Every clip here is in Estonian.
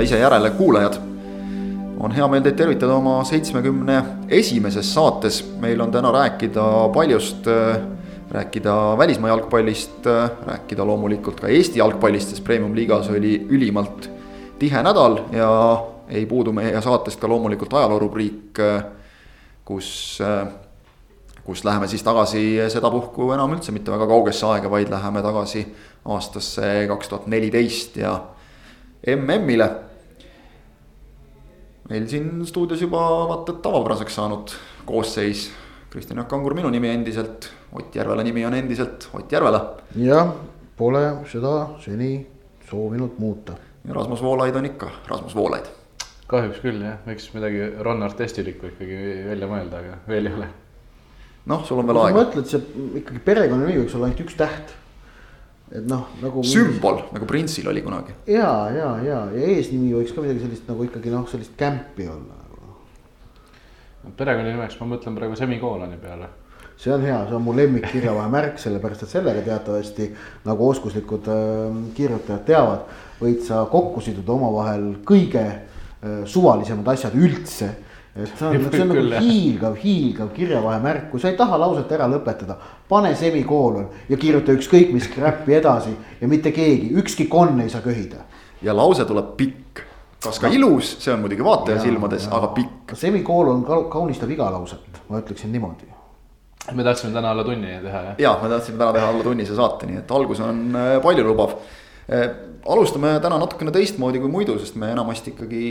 ja ise järele kuulajad. on hea meel teid tervitada oma seitsmekümne esimeses saates, meil on täna rääkida paljust, rääkida välismaa jalgpallist, rääkida loomulikult ka Eesti jalgpallist, sest Premium-liigas oli ülimalt tihe nädal ja ei puudu meie saatest ka loomulikult ajaloorubriik, kus kus läheme siis tagasi sedapuhku enam üldse mitte väga kaugesse aega, vaid läheme tagasi aastasse kaks tuhat neliteist ja MM-ile. Meil siin stuudios juba vaata et tavapäraseks saanud koosseis. Kristjan Jaak Kangur minu nimi endiselt, Ott Järvela nimi on endiselt Ott Järvela. jah, pole seda seni soovinud muuta. ja Rasmus Voolaid on ikka Rasmus Voolaid. kahjuks küll jah, võiks midagi Ron Artestilikku ikkagi välja mõelda, aga veel ei ole noh, sul on veel aega. mõtled, see ikkagi perekonnanimi võiks olla ainult üks täht. Et noh, nagu. sümbol nagu printsil oli kunagi. ja, ja, ja, ja eesnimi võiks ka midagi sellist nagu ikkagi noh, sellist kämpi olla nagu. perekonnanimeks ma mõtlen praegu semikooloni peale see on hea, see on mu lemmik kirjavahemärk, sellepärast et sellega teatavasti nagu oskuslikud äh, kirjutajad teavad, võid sa kokku siduda omavahel kõige äh, suvalisemad asjad üldse et see on, see on nagu hiilgav, hiilgav kirjavahemärk, kui sa ei taha lauset ära lõpetada, pane semikoolon ja kirjuta ükskõik mis crap'i edasi ja mitte keegi, ükski konn ei saa köhida. ja lause tuleb pikk, kas ka ilus, see on muidugi vaataja ja, silmades, aga pikk. semikoolon kaunistab iga lauset, ma ütleksin niimoodi me tahtsime täna alla tunni teha jah? ja, me tahtsime täna teha alla tunnise saate, nii et algus on äh, paljulubav äh, alustame täna natukene teistmoodi kui muidu, sest me enamasti ikkagi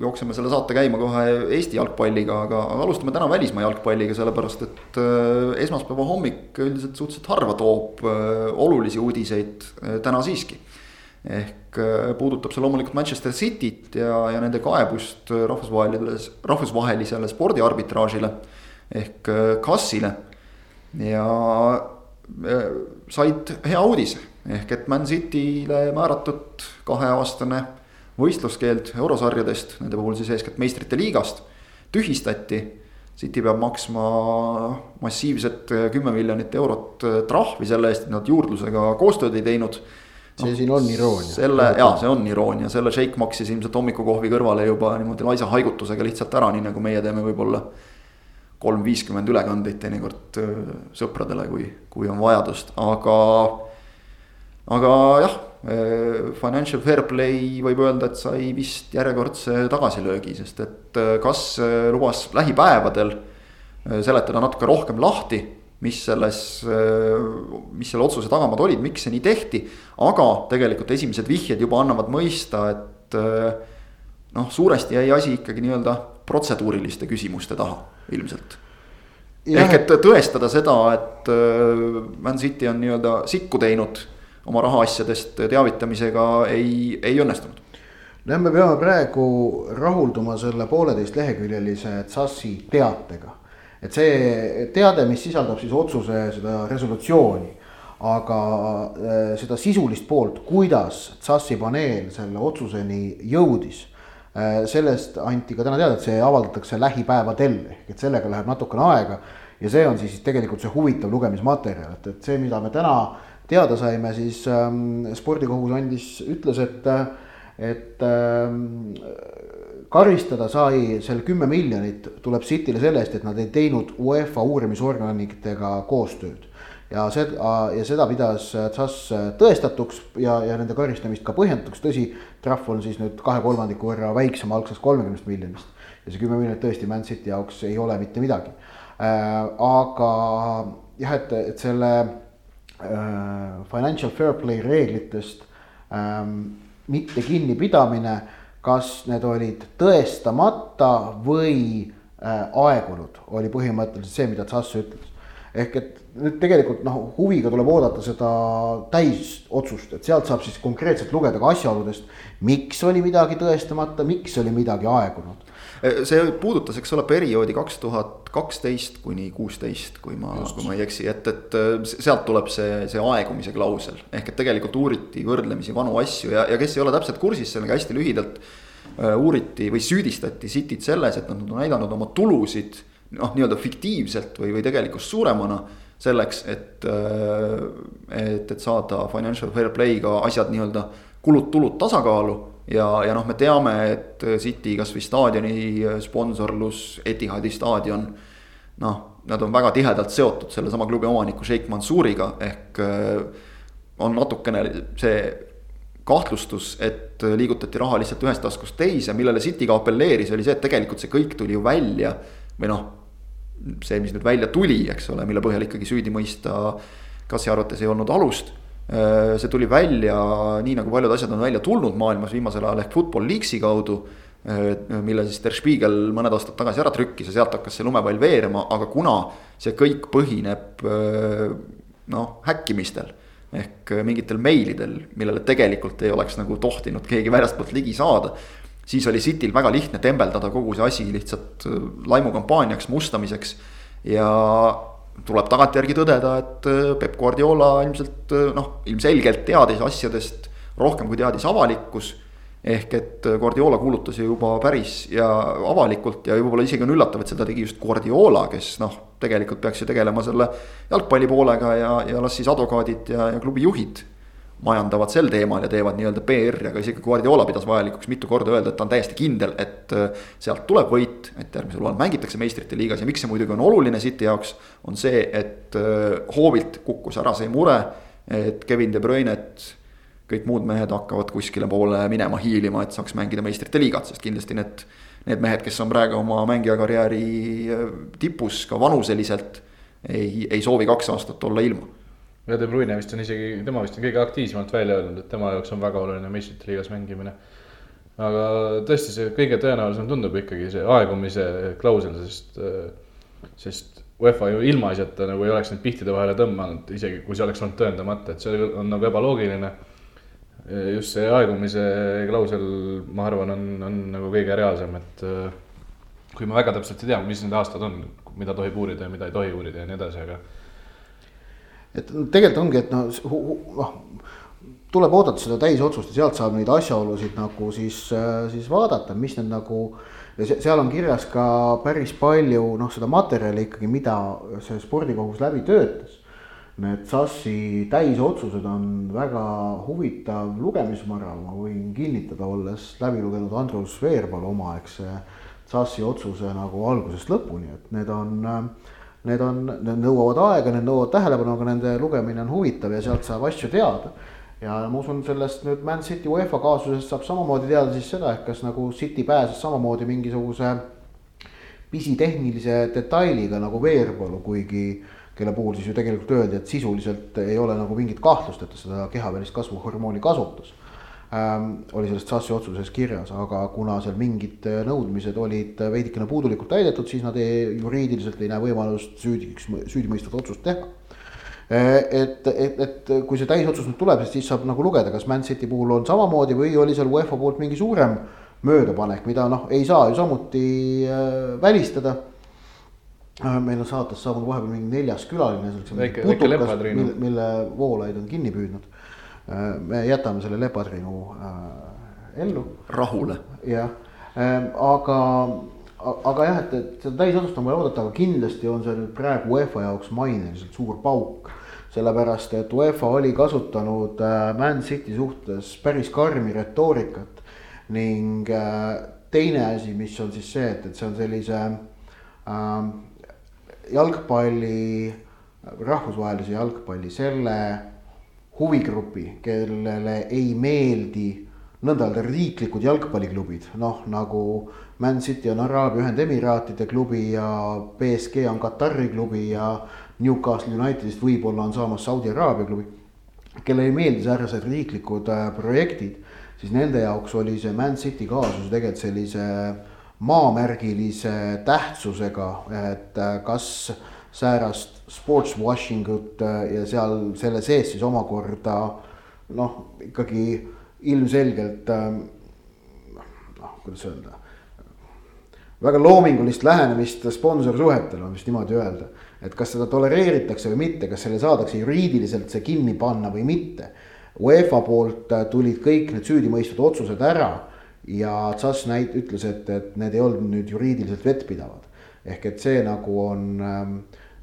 jookseme selle saate käima kohe Eesti jalgpalliga, aga, aga alustame täna välismaa jalgpalliga, sellepärast et äh, esmaspäeva hommik üldiselt suhteliselt harva toob äh, olulisi uudiseid äh, täna siiski. ehk puudutab see loomulikult Manchester Cityt ja, ja nende kaebust rahvusvahelisele, rahvusvahelisele spordiarbitraažile ehk KAS-ile ja said hea uudise ehk et Man City'le määratud kaheaastane võistluskeeld eurosarjadest, nende puhul siis eeskätt meistrite liigast, tühistati. City peab maksma massiivset kümme miljonit eurot trahvi selle eest, et nad juurdlusega koostööd ei teinud see no, siin on iroonia. selle, jaa, see on iroonia, selle Shake maksis ilmselt hommikukohvi kõrvale juba niimoodi laisa haigutusega lihtsalt ära, nii nagu meie teeme võib-olla. kolm viiskümmend ülekandeid teinekord sõpradele, kui, kui on vajadust, aga aga jah, eh, financial fair play võib öelda, et sai vist järjekordse tagasilöögi, sest et eh, kas eh, lubas lähipäevadel seletada natuke rohkem lahti mis selles, mis selle otsuse tagamaad olid, miks see nii tehti. aga tegelikult esimesed vihjed juba annavad mõista, et noh, suuresti jäi asi ikkagi nii-öelda protseduuriliste küsimuste taha ilmselt. ehk et tõestada seda, et Man City on nii-öelda sikku teinud oma rahaasjadest teavitamisega ei, ei õnnestunud. no me peame praegu rahulduma selle pooleteist leheküljelise TSAS-i teatega. et see teade, mis sisaldab siis otsuse seda resolutsiooni, aga äh, seda sisulist poolt, kuidas TSAS-i paneel selle otsuseni jõudis äh, sellest anti ka täna teada, et see avaldatakse lähipäevadel ehk et sellega läheb natukene aega. ja see on siis tegelikult see huvitav lugemismaterjal, et, et see, mida me täna teada saime, siis ähm, spordikohus andis, ütles, et, et ähm, karistada sai seal kümme miljonit tuleb City'le selle eest, et nad ei teinud UEFA uurimisorganitega koostööd. ja seda, ja seda pidas TSAS tõestatuks ja, ja nende karistamist ka põhjendatuks, tõsi, trahv on siis nüüd kahe kolmandiku võrra väiksem algsest kolmekümnest miljonist. ja see kümme miljonit tõesti Man City jaoks ei ole mitte midagi äh,. aga jah, et, et selle financial fair play reeglitest ähm, mitte kinnipidamine, kas need olid tõestamata või äh, aegunud, oli põhimõtteliselt see, mida Tsass ütles. ehk et nüüd tegelikult noh, huviga tuleb oodata seda täisotsust, et sealt saab siis konkreetselt lugeda ka asjaoludest, miks oli midagi tõestamata, miks oli midagi aegunud see puudutas, eks ole, perioodi kaks tuhat kaksteist kuni kuusteist, kui ma, kui ma ei eksi, et, et eh, sealt tuleb see, see aegumise klausel. ehk et tegelikult uuriti võrdlemisi vanu asju ja, ja kes ei ole täpselt kursis sellega hästi lühidalt uh,. uuriti või süüdistati Cityt selles, et nad on näidanud oma tulusid noh, nii-öelda fiktiivselt või, või tegelikkust suuremana selleks, et, et, et saada financial fair play'ga asjad nii-öelda kulud-tulud tasakaalu ja, ja noh, me teame, et City kasvõi staadioni sponsorlus, Etihadi staadion. noh, nad on väga tihedalt seotud sellesama klubi omaniku Sheikh Mansouriga ehk on natukene see kahtlustus, et liigutati raha lihtsalt ühest taskust teise, millele City ka apelleeris, oli see, et tegelikult see kõik tuli ju välja. või noh, see, mis nüüd välja tuli, eks ole, mille põhjal ikkagi süüdi mõista Kassi arvates ei olnud alust. See tuli välja nii nagu paljud asjad on välja tulnud maailmas viimasel ajal ehk Football League'i kaudu. mille siis Der Spiegel mõned aastad tagasi ära trükkis ja sealt hakkas see lumepall veerema, aga kuna see kõik põhineb noh, häkkimistel ehk äh, mingitel meilidel, millele tegelikult ei oleks nagu tohtinud keegi väljastpoolt ligi saada. siis oli Cityl väga lihtne tembeldada kogu see asi lihtsalt äh, laimukampaaniaks, mustamiseks. ja tuleb tagantjärgi tõdeda, et äh, Peep Guardiola ilmselt noh, ilmselgelt teadis asjadest rohkem kui teadis avalikkus. Ehk et Guardiola kuulutas ju juba päris ja avalikult ja võib-olla isegi on üllatav, et seda tegi just Guardiola, kes noh, tegelikult peaks ju tegelema selle jalgpalli poolega ja, ja las siis advokaadid ja, ja klubi juhid majandavad sel teemal ja teevad nii-öelda PR-i, aga isegi Guardiola pidas vajalikuks mitu korda öelda, et ta on täiesti kindel, et äh, sealt tuleb võit, et järgmisel hooajal mängitakse meistrite liigas ja miks see muidugi on oluline City jaoks, on see, et äh, hoovilt kukkus ära see mure, et Kevin De Bruyne't kõik muud mehed hakkavad kuskile poole minema hiilima, et saaks mängida meistrite liigat, sest kindlasti need. Need mehed, kes on praegu oma mängijakarjääri äh, tipus ka vanuseliselt, ei, ei soovi kaks aastat olla ilma. Ja De Bruyne vist on isegi, tema vist on kõige aktiivsemalt välja öelnud, et tema jaoks on väga oluline meistrite liigas mängimine. aga tõesti, see kõige tõenäolisem tundub ikkagi see aegumise klausel, sest, äh, sest UEFA ju ilmaasjata nagu ei oleks neid pihtide vahele tõmmanud, isegi kui see oleks olnud tõendamata, et see on nagu ebaloogiline just see aegumise klausel, ma arvan, on, on nagu kõige reaalsem, et äh, kui me väga täpselt ei tea, mis need aastad on, mida tohib uurida ja mida ei tohi uurida ja nii edasi, aga. Et tegelikult ongi, et noh, noh tuleb oodata seda täisotsust ja sealt saab neid asjaolusid nagu siis, äh, siis vaadata, mis need nagu. ja seal on kirjas ka päris palju noh, seda materjali ikkagi, mida see spordikohus läbi töötas Need SAS-i täisotsused on väga huvitav lugemismara, ma võin kinnitada, olles läbi lugenud Andrus Veerpalu omaaegse SAS-i otsuse nagu algusest lõpuni, et need on. Need on, need nõuavad aega, need nõuavad tähelepanu, aga nende lugemine on huvitav ja sealt saab asju teada. ja ma usun, sellest nüüd Man City UEFA kaasusest saab samamoodi teada siis seda, et kas nagu City pääses samamoodi mingisuguse pisitehnilise detailiga nagu Veerpalu, kuigi kelle puhul siis ju tegelikult öeldi, et sisuliselt ei ole nagu mingit kahtlust, et ta seda kehavälist kasvuhormooni kasutas ähm,. oli selles TSAS-i otsuses kirjas, aga kuna seal mingid nõudmised olid veidikene puudulikult täidetud, siis nad ei, juriidiliselt ei näe võimalust süüdiks, süüdimõistvat otsust teha et, et, et kui see täisotsus nüüd tuleb, siis saab nagu lugeda, kas Man City puhul on samamoodi või oli seal UEFA poolt mingi suurem möödapanek, mida noh, ei saa ju samuti äh, välistada Äh, meil on saates saabunud vahepeal mingi neljas külaline, väike, väike lepatriinu, mille, mille voolaid on kinni püüdnud. Äh, me jätame selle lepatriinu äh, ellu. rahule. jah, ähm, aga, aga jah, et, et seda täisotsust on vaja oodata, aga kindlasti on see nüüd praegu UEFA jaoks maineliselt suur pauk. sellepärast, et UEFA oli kasutanud Man City suhtes päris karmi retoorikat ning teine asi, mis on siis see, et, et see on sellise äh, jalgpalli, rahvusvahelise jalgpalli, selle huvigrupi, kellele ei meeldi nõnda öelda riiklikud jalgpalliklubid, noh nagu Man City on Araabia Ühendemiraatide klubi ja BSG on Katari klubi ja Newcastle Unitedist võib-olla on saamas Saudi Araabia klubi. kellele ei meeldi säärased riiklikud äh, projektid, siis nende jaoks oli see Man City kaasus tegelikult sellise maamärgilise tähtsusega, et äh, kas säärast sports washing ut äh, ja seal selle sees siis omakorda noh, ikkagi ilmselgelt äh, noh, kuidas öelda. väga loomingulist lähenemist sponsorsuhetele on vist niimoodi öelda, et kas seda tolereeritakse või mitte, kas selle saadakse juriidiliselt see kinni panna või mitte. UEFA poolt tulid kõik need süüdimõistvad otsused ära ja Tsas näit-, ütles, et, et need ei olnud nüüd juriidiliselt vettpidavad. ehk et see nagu on ähm,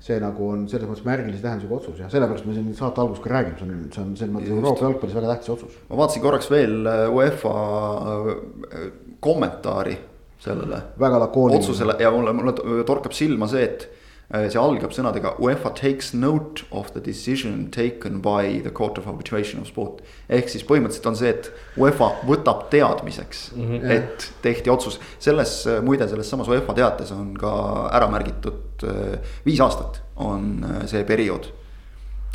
see nagu on selles mõttes märgilise tähendusega otsus ja sellepärast me siin saate alguses ka räägime, see on, see on selles mõttes Euroopa jalgpallis väga tähtis otsus. ma vaatasin korraks veel äh, UEFA äh, kommentaari sellele. väga lakooniline. otsusele ja mulle, mulle torkab silma see, et see algab sõnadega UEFA takes note of the decision taken by the court of arbitration of sport. ehk siis põhimõtteliselt on see, et UEFA võtab teadmiseks mm, -hmm. et tehti otsus. selles muide, selles samas UEFA teates on ka ära märgitud viis aastat on see periood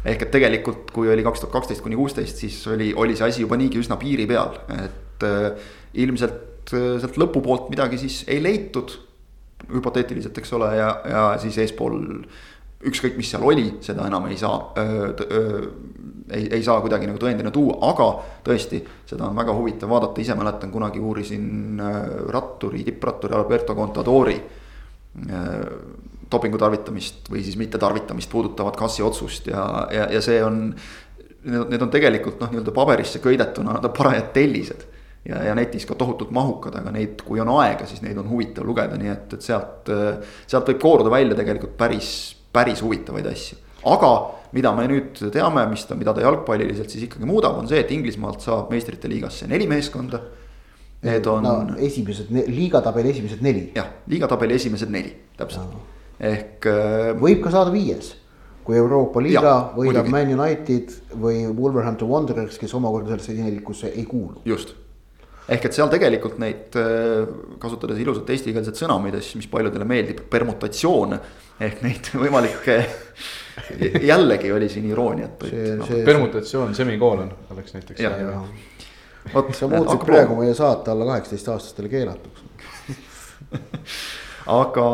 ehk et tegelikult, kui oli kaks tuhat kaksteist kuni kuusteist, siis oli, oli see asi juba niigi üsna piiri peal, et ilmselt sealt lõpupoolt midagi siis ei leitud. Hüpoteetiliselt, eks ole, ja, ja siis eespool ükskõik, mis seal oli, seda enam ei saa ei, ei saa kuidagi nagu tõendina tuua, aga tõesti, seda on väga huvitav vaadata, ise mäletan, kunagi uurisin ratturi, tippratturi Alberto Contadori dopingu tarvitamist või siis mittetarvitamist puudutavat kassi otsust ja, ja, ja see on. Need on tegelikult noh, nii-öelda paberisse köidetuna, nad on parajad tellised. Ja, ja netis ka tohutult mahukad, aga neid, kui on aega, siis neid on huvitav lugeda, nii et, et sealt, sealt võib kooruda välja tegelikult päris, päris huvitavaid asju. aga mida me nüüd teame, mis ta, mida ta jalgpalliliselt siis ikkagi muudab, on see, et Inglismaalt saab meistrite liigasse neli meeskonda Need on no,. esimesed, liigatabeli esimesed neli. jah, liigatabeli esimesed neli, täpselt ehk. Äh, võib ka saada viies, kui Euroopa liiga võidab Man United või Wolverhampton Wanderers, kes omakorda sellesse neljikusse ei kuulu. just, ehk et seal tegelikult neid, äh, kasutades ilusat eestikeelset sõna, mis, mis paljudele meeldib, permutatsioone ehk neid võimalikke jällegi oli siin irooniat. No. permutatsioon, semikoolon oleks näiteks. vot sa muutsid praegu meie saate alla kaheksateist aastastele keelatuks aga,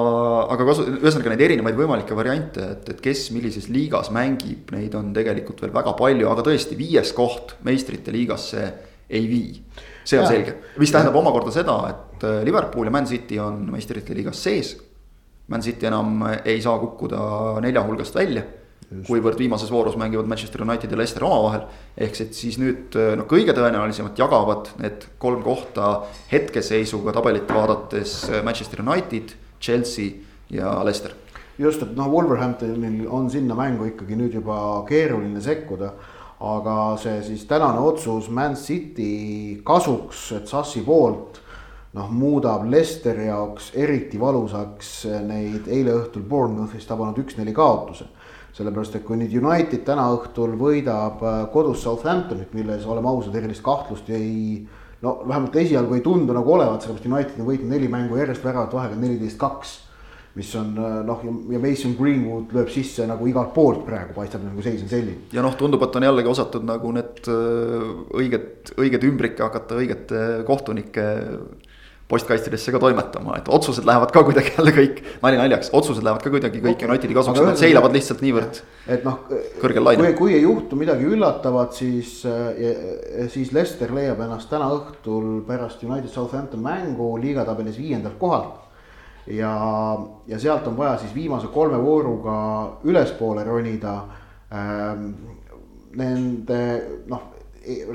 aga kasu-, ühesõnaga neid erinevaid võimalikke variante, et, et kes millises liigas mängib, neid on tegelikult veel väga palju, aga tõesti, viies koht meistrite liigasse ei vii. See on ja. selge, mis tähendab omakorda seda, et äh, Liverpool ja Man City on meistrite liigas sees. Man City enam ei saa kukkuda nelja hulgast välja kuivõrd viimases voorus mängivad Manchester United ja Leicester omavahel. ehk siis nüüd no kõige tõenäolisemalt jagavad need kolm kohta hetkeseisuga tabelit vaadates Manchester United, Chelsea ja Leicester. just, et noh, Wolverhamptonil on sinna mängu ikkagi nüüd juba keeruline sekkuda. Aga see siis tänane otsus Man City kasuks, et Sassi poolt noh, muudab Leicesteri jaoks eriti valusaks neid eile õhtul Bournemouthis tabanud üks-neli kaotuse sellepärast, et kui nüüd United täna õhtul võidab äh, kodus Southamptonit, milles oleme ausad, erilist kahtlust ei. no vähemalt esialgu ei tundu nagu olevat, sellepärast United on võitnud neli mängu järjest väravat vahega neliteist, kaks. Mis on äh, noh, ja Mason Greenwood lööb sisse nagu igalt poolt praegu paistab nagu seis on selline. ja noh, tundub, et on jällegi osatud nagu need äh, õiged, õiged ümbrikke hakata õigete kohtunike postkastidesse ka toimetama, et otsused lähevad ka kuidagi jälle kõik, nali naljaks, otsused lähevad ka kuidagi kõik Unitedi kasuks, nad seilavad lihtsalt niivõrd. et noh, kui, kui ei juhtu midagi üllatavat, siis, siis Leicester leiab ennast täna õhtul pärast United Southampton mängu liigatabelis viiendalt kohalt. Ja, ja sealt on vaja siis viimase kolme vooruga ülespoole ronida ähm,. Nende noh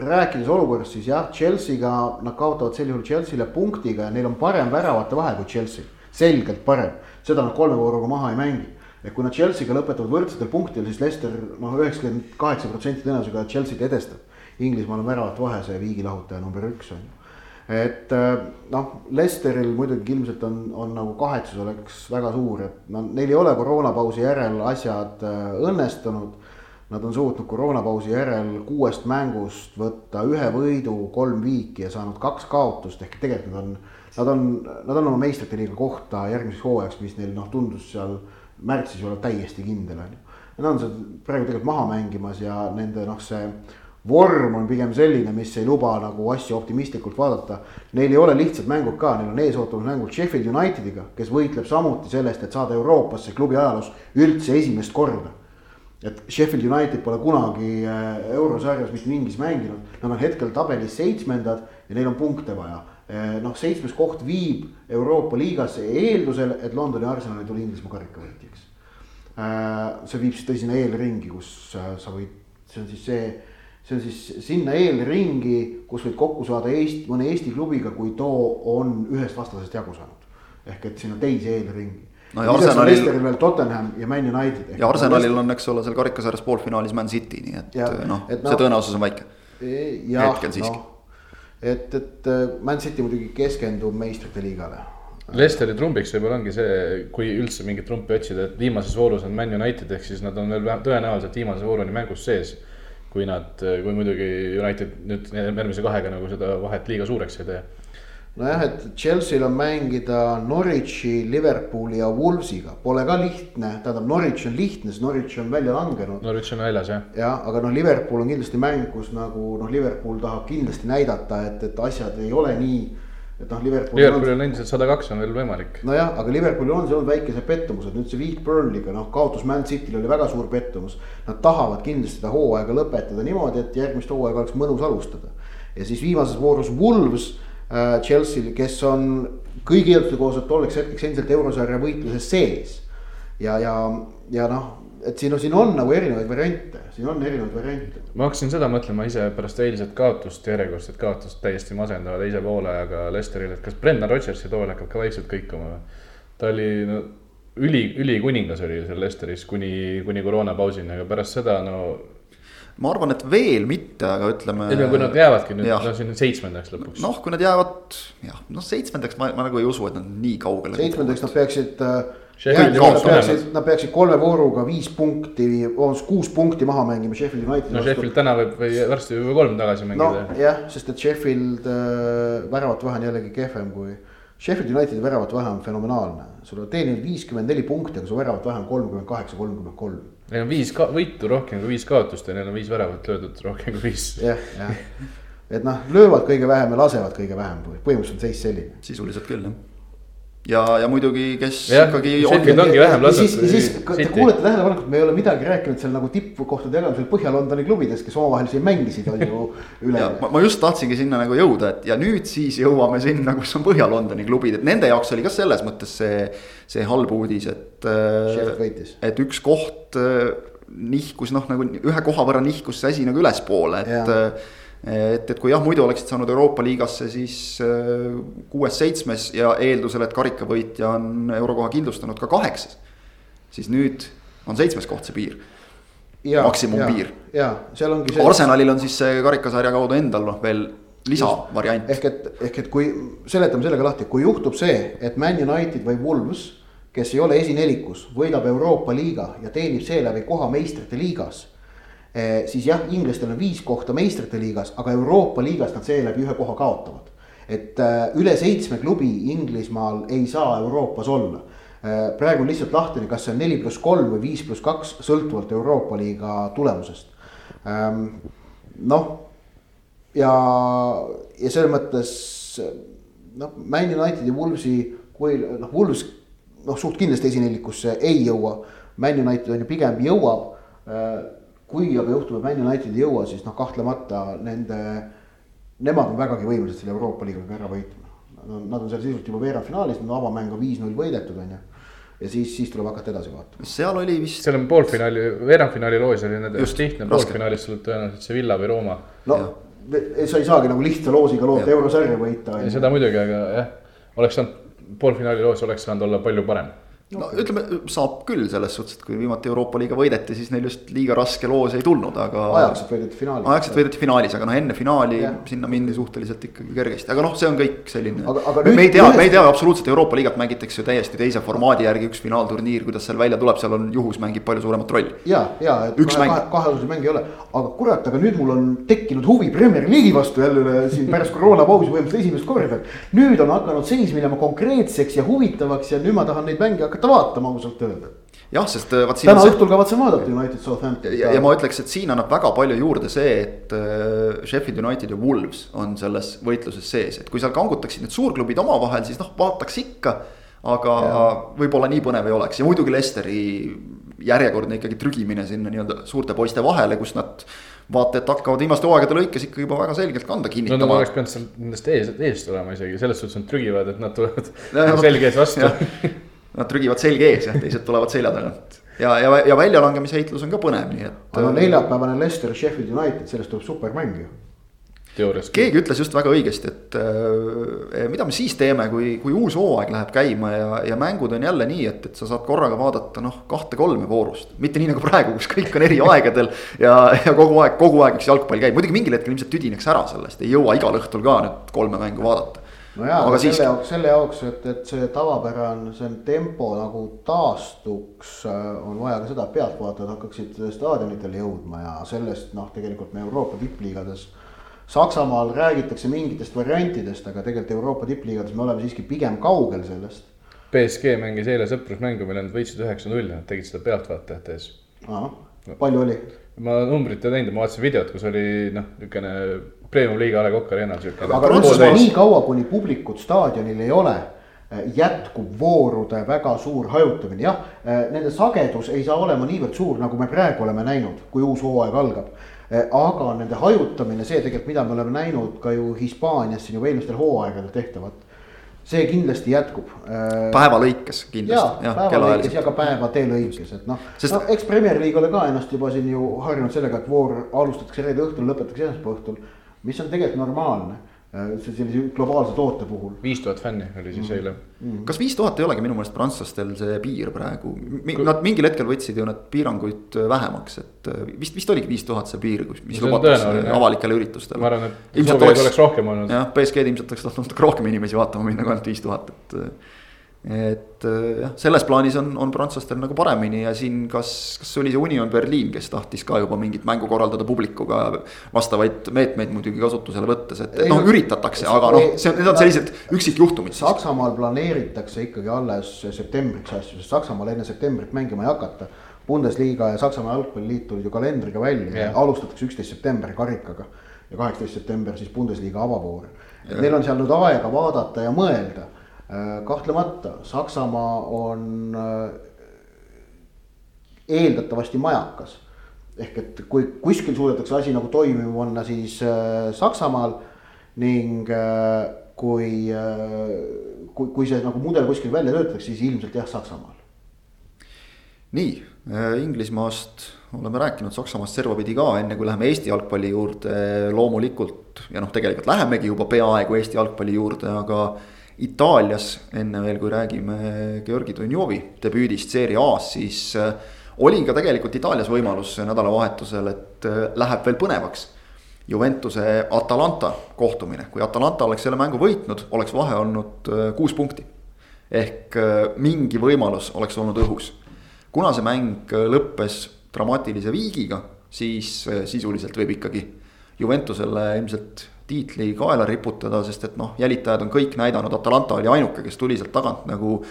rääkides olukorrast, siis jah, Chelsea'ga nad kaotavad sel juhul Chelsea'le punktiga ja neil on parem väravate vahe kui Chelsea, selgelt parem. seda nad kolme vooruga maha ei mängi. et kui nad Chelsea'ga lõpetavad võrdsetel punktidel, siis Leicester noh, üheksakümmend kaheksa protsenti tõenäosusega Chelsea't edestab. Inglismaal on väravate vahe see viigilahutaja number üks on ju et noh, Leicesteril muidugi ilmselt on, on nagu kahetsus oleks väga suur, et no neil ei ole koroonapausi järel asjad äh, õnnestunud Nad on suutnud koroonapausi järel kuuest mängust võtta ühe võidu, kolm viiki ja saanud kaks kaotust, ehk tegelikult nad on, nad on, nad on oma meistrite liiga kohta järgmiseks hooajaks, mis neil noh, tundus seal märtsis olevat täiesti kindel on ju. Nad on seal praegu tegelikult maha mängimas ja nende noh, see vorm on pigem selline, mis ei luba nagu asju optimistlikult vaadata. Neil ei ole lihtsad mängud ka, neil on ees ootamas mängud Sheffield Unitediga, kes võitleb samuti sellest, et saada Euroopasse klubi ajaloos üldse esimest korda et Sheffield United pole kunagi äh, eurosarjas mitte mingis mänginud, nad on hetkel tabelis seitsmendad ja neil on punkte vaja. Äh, noh, seitsmes koht viib Euroopa liigasse eeldusel, et Londoni Arsenal ei tule Inglismaa karikavõitjaks. Äh, see viib siis tõsine eelringi, kus sa võid, see on siis see, see on siis sinna eelringi, kus võid kokku saada Eesti, mõne Eesti klubiga, kui too on ühest vastasest jagu saanud. ehk et sinna teise eelringi No ja Arsenalil- Leicesteril veel Tottenham ja Man United. ja Arsenalil on, eks ole, seal karikasarjas poolfinaalis Man City, nii et noh, see noh- tõenäosus on väike. jah, Hetkel siiski. noh, et, et äh, Man City muidugi keskendub meistrite liigale. Leicesteri trumbiks võib-olla ongi see, kui üldse mingit trumpi otsida, et viimases voorus on Man United ehk siis nad on veel tõenäoliselt viimase vooruni mängus sees. Kui nad, kui muidugi United nüüd järgmise kahega nagu seda vahet liiga suureks ei tee. nojah, et Chelsea'l on mängida Norwichi, Liverpooli ja Wolvesiga, pole ka lihtne, tähendab Norwich on lihtne, sest Norwich on välja langenud. Norwich on väljas jah. jah, aga noh, Liverpool on kindlasti mäng, kus nagu noh, Liverpool tahab kindlasti näidata, et, et asjad ei ole nii, et noh, Liverpool. Liverpoolil on endiselt sada kaks on veel võimalik. nojah, aga Liverpoolil on seal olnud väikesed pettumused, nüüd see viik Burnley'ga, noh, kaotus Man City'l oli väga suur pettumus. Nad tahavad kindlasti seda hooaega lõpetada niimoodi, et järgmist hooaega oleks mõnus alustada. ja siis viimases voorus Wolves äh,, Chelsea'l, kes on kõigi eelduste kohaselt tolleks hetkeks endiselt eurosarja võitluses sees. ja, ja, ja noh, et siin on, siin on nagu erinevaid variante, siin on erinevaid variante. ma hakkasin seda mõtlema ise pärast eilset kaotust, järjekordset kaotust täiesti masendava teise poolega Lesteril, et kas Brendan Rodgersi tool hakkab ka vaikselt kõikuma või. ta oli no üli, ülikuningas oli seal Lesteris kuni, kuni koroonapausini, aga pärast seda no. ma arvan, et veel mitte, aga ütleme. ütleme, kui nad jäävadki nüüd no siin seitsmendaks lõpuks. noh, kui nad jäävad jah, noh seitsmendaks ma, ma nagu ei usu, et nad nii kaugele. seitsmendaks nad peaksid äh,. Sheffieldi Nad peaksid nad peaksid kolme vooruga viis punkti, vabandust kuus punkti maha mängima Sheffield Unitedi no Sheffield täna võib või varsti võib kolm tagasi mängida no.. nojah, sest et Sheffield äh, väravat vahe on jällegi kehvem kui. Sheffieldi Unitedi väravat vahe on fenomenaalne, sul on teeninud viiskümmend neli punkti, aga su väravat vahe on kolmkümmend kaheksa, kolmkümmend kolm. Neil on viis ka- võitu rohkem kui viis kaotust ja neil on viis väravat löödud rohkem kui viis. jah, jah, et noh, löövad kõige vähem ja lasevad kõige vähem, põhimõtteliselt on seis selline. sisuliselt küll jah. ja, ja muidugi, kes Jah, ikkagi Sheffield ongi vähem ja laseb siis, kui siis te City. kuulete tähelepanelikult, me ei ole midagi rääkinud seal nagu tippkohtade jagamisel Põhja-Londoni klubides, kes omavahel siin mängisid, on ju üle ja. ma, ma just tahtsingi sinna nagu jõuda, et ja nüüd siis jõuame sinna, kus on Põhja-Londoni klubid, et nende jaoks oli ka selles mõttes see, see halb uudis, et. Et üks koht äh, nihkus noh, nagu ühe koha võrra nihkus see asi nagu ülespoole, et Jaa. et, et kui jah, muidu oleksid saanud Euroopa liigasse siis äh, kuues-seitsmes ja eeldusel, et karikavõitja on eurokoha kindlustanud ka kaheksas. siis nüüd on seitsmes koht see piir. maksimumpiir.. ja seal ongi see. Arsenalil on siis see karikasarja kaudu endal noh, veel lisavariant. ehk et, ehk et kui seletame sellega lahti, kui juhtub see, et Man United või Wolves, kes ei ole esinelikus, võidab Euroopa liiga ja teenib seeläbi koha meistrite liigas. Siis jah, inglastel on viis kohta meistrite liigas, aga Euroopa liigas nad seeläbi ühe koha kaotavad. et äh, üle seitsme klubi Inglismaal ei saa Euroopas olla. praegu on lihtsalt lahtine, kas see on neli pluss kolm või viis pluss kaks, sõltuvalt Euroopa liiga tulemusest. noh ja, ja selles mõttes noh, Man Unitedi Wolvesi, kui noh, Wolves noh, suht kindlasti esinelikusse ei jõua. Man United on ju pigem jõuab. Kui aga juhtub, et Man United ei jõua, siis noh, kahtlemata nende, nemad on vägagi võimelised selle Euroopa liigaga ära võitma. Nad on seal sisuliselt juba veerandfinaalis, nad avamäng on viis-null võidetud, on ju. ja siis, siis tuleb hakata edasi vaatama. seal oli vist, seal on poolfinaali, veerandfinaali loos oli need Just, lihtne, poolfinaalis tuleb tõenäoliselt Sevilla või Rooma. no sa ei saagi nagu lihtsa loosiga loota eurosarja võita. ja seda muidugi, aga jah, oleks saanud, poolfinaali loos oleks saanud olla palju parem. No ütleme, saab küll selles suhtes, et kui viimati Euroopa liiga võideti, siis neil just liiga raske loos ei tulnud, aga. ajaksid võideti finaalis. aegselt võideti finaalis, aga noh, enne finaali Jah. sinna mindi suhteliselt ikkagi kergesti, aga noh, see on kõik selline me nüüd- ei tea, ühest- me ei tea absoluutselt Euroopa liigat mängitakse ju täiesti teise formaadi järgi, üks finaalturniir, kuidas seal välja tuleb, seal on juhus mängib palju suuremat rolli. ja, ja, et Üks kahe, mäng. kahe, kaheosalise mäng ei ole, aga kurat, aga nüüd mul on tekkinud huvi Premier League'i vastu jälle siin pärast koroonapausi põhimõtteliselt esimest korda. nüüd on hakanud seis minema konkreetseks ja huvitavaks ja nüüd ma tahan neid mänge hakata vaatama ausalt öelda. jah, sest äh, vaat siin täna see õhtul kavatsen vaadata United Southampton. ja, ja ma ütleks, et siin annab väga palju juurde see, et äh, Sheffield United ja Wolves on selles võitluses sees, et kui seal kangutaksid need suurklubid omavahel, siis noh, vaataks ikka. aga võib-olla nii põnev ei oleks ja muidugi Lesteri järjekordne ikkagi trügimine sinna nii-öelda suurte poiste vahele, kus nad vaata, et hakkavad viimaste hooaegade lõikes ikka juba väga selgelt kanda no nad kinnitama oleks pidanud seal nendest ees, eest olema isegi selles suhtes nad trügivad, et nad tulevad selge ees vastu. Nad trügivad selge ees ja teised tulevad selja tagant ja, ja, ja väljalangemise heitlus on ka põnev, nii et. aga no neljapäevane Leicester Sheffield United, sellest tuleb supermäng ju. keegi ütles just väga õigesti, et äh, mida me siis teeme, kui, kui uus hooaeg läheb käima ja, ja mängud on jälle nii, et, et sa saad korraga vaadata noh, kahte-kolme voorust. mitte nii nagu praegu, kus kõik on eri aegadel ja, ja kogu aeg, kogu aeg üks jalgpall käib, muidugi mingil hetkel ilmselt tüdineks ära sellest, ei jõua igal õhtul ka nüüd kolme mängu vaadata no jaa, aga selle jaoks, selle jaoks, et, et see tavapärane, see tempo nagu taastuks, äh, on vaja ka seda, et pealtvaatajad hakkaksid staadionitele jõudma ja sellest noh, tegelikult me Euroopa tippliigades Saksamaal räägitakse mingitest variantidest, aga tegelikult Euroopa tippliigades me oleme siiski pigem kaugel sellest. BSG mängis eile sõprusmängu, mille nad võitsid üheksa-null, nad tegid seda pealtvaatajate ees. palju oli? Ma numbrit ei teinud, ma vaatasin videot, kus oli noh, niisugune premium-liiga A Le Coq Arena sihuke. aga Prantsusmaal nii kaua, kuni publikut staadionil ei ole jätkub voorude väga suur hajutamine, jah, nende sagedus ei saa olema niivõrd suur, nagu me praegu oleme näinud, kui uus hooaeg algab aga nende hajutamine, see tegelikult, mida me oleme näinud ka ju Hispaanias siin juba eelmistel hooaegadel tehtavat. See kindlasti jätkub. Eh, päeva lõikes kindlasti. ja, päeva lõikes ja ka päevade lõikes, et noh Sest... no, eks Premier League ole ka ennast juba siin ju harjunud sellega, et voor alustatakse reede õhtul, lõpetatakse esmaspäeva õhtul. mis on tegelikult normaalne Äh, sellise globaalse toote puhul. viis tuhat fänni oli siis mm. eile mm.. kas viis tuhat ei olegi minu meelest prantslastel see piir praegu, nad mingil hetkel võtsid ju need piiranguid äh, vähemaks, et äh, vist, vist oligi viis tuhat see piir, mis lubatakse avalikele üritustele. ma arvan, et soovijaid oleks rohkem olnud. jah, BSG-d ilmselt oleks tahtnud natuke rohkem inimesi vaatama minna kui ainult viis tuhat, et et äh, jah, selles plaanis on, on prantslastel nagu paremini ja siin kas, kas oli see Union Berliin, kes tahtis ka juba mingit mängu korraldada publikuga. vastavaid meetmeid muidugi kasutusele võttes, et, et noh, üritatakse, aga noh, see, need on sellised üksikjuhtumid. Saksamaal planeeritakse ikkagi alles septembriks asju, sest Saksamaal enne septembrit mängima ei hakata. Bundesliga ja Saksamaa jalgpalliliit tulid ju kalendriga välja yeah. alustatakse üksteist septembri karikaga. ja kaheksateist september siis Bundesliga avavoor. et neil on seal nüüd aega vaadata ja mõelda kahtlemata Saksamaa on äh, eeldatavasti majakas. ehk et kui kuskil suudetakse asi nagu toimima panna, siis äh, Saksamaal ning kui, kui, kui see nagu mudel kuskil välja töötatakse, siis ilmselt jah, Saksamaal. nii, Inglismaast oleme rääkinud, Saksamaast servapidi ka, enne kui läheme Eesti jalgpalli juurde, loomulikult ja noh, tegelikult lähemegi juba peaaegu Eesti jalgpalli juurde, aga Itaalias, enne veel, kui räägime Georgi Dunjovi debüüdist Serie A-s, siis äh, oli ka tegelikult Itaalias võimalus nädalavahetusel, et äh, läheb veel põnevaks. Juventuse Atalanta kohtumine, kui Atalanta oleks selle mängu võitnud, oleks vahe olnud äh, kuus punkti. ehk mingi võimalus oleks olnud õhus. kuna see mäng lõppes dramaatilise viigiga, siis sisuliselt võib ikkagi Juventusele ilmselt tiitli kaela riputada, sest et noh, jälitajad on kõik näidanud, Atalanta oli ainuke, kes tuli sealt tagant nagu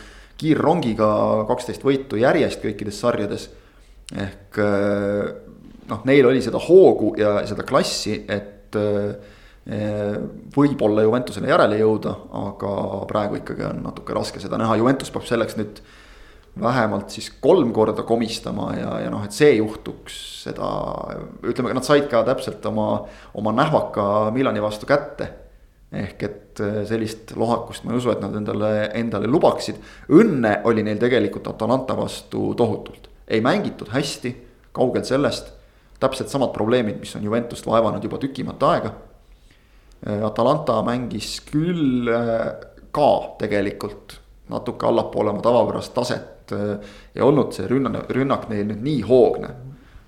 kiirrongiga kaksteist võitu järjest kõikides sarjades. ehk eh, noh, neil oli seda hoogu ja seda klassi, et eh, võib-olla Juventusele järele jõuda, aga praegu ikkagi on natuke raske seda näha, Juventus peab selleks nüüd vähemalt siis kolm korda komistama ja, ja noh, et see juhtuks, seda ütleme, nad said ka täpselt oma, oma nähvaka Milani vastu kätte. ehk et äh, sellist lohakust ma ei usu, et nad endale, endale lubaksid. õnne oli neil tegelikult Atalanta vastu tohutult, ei mängitud hästi, kaugel sellest. täpselt samad probleemid, mis on Juventust vaevanud juba tükimat aega. Äh, Atalanta mängis küll äh, ka tegelikult natuke allapoole oma tavapärast taset. Ei äh, olnud see rünnak, rünnak neil nüüd nii hoogne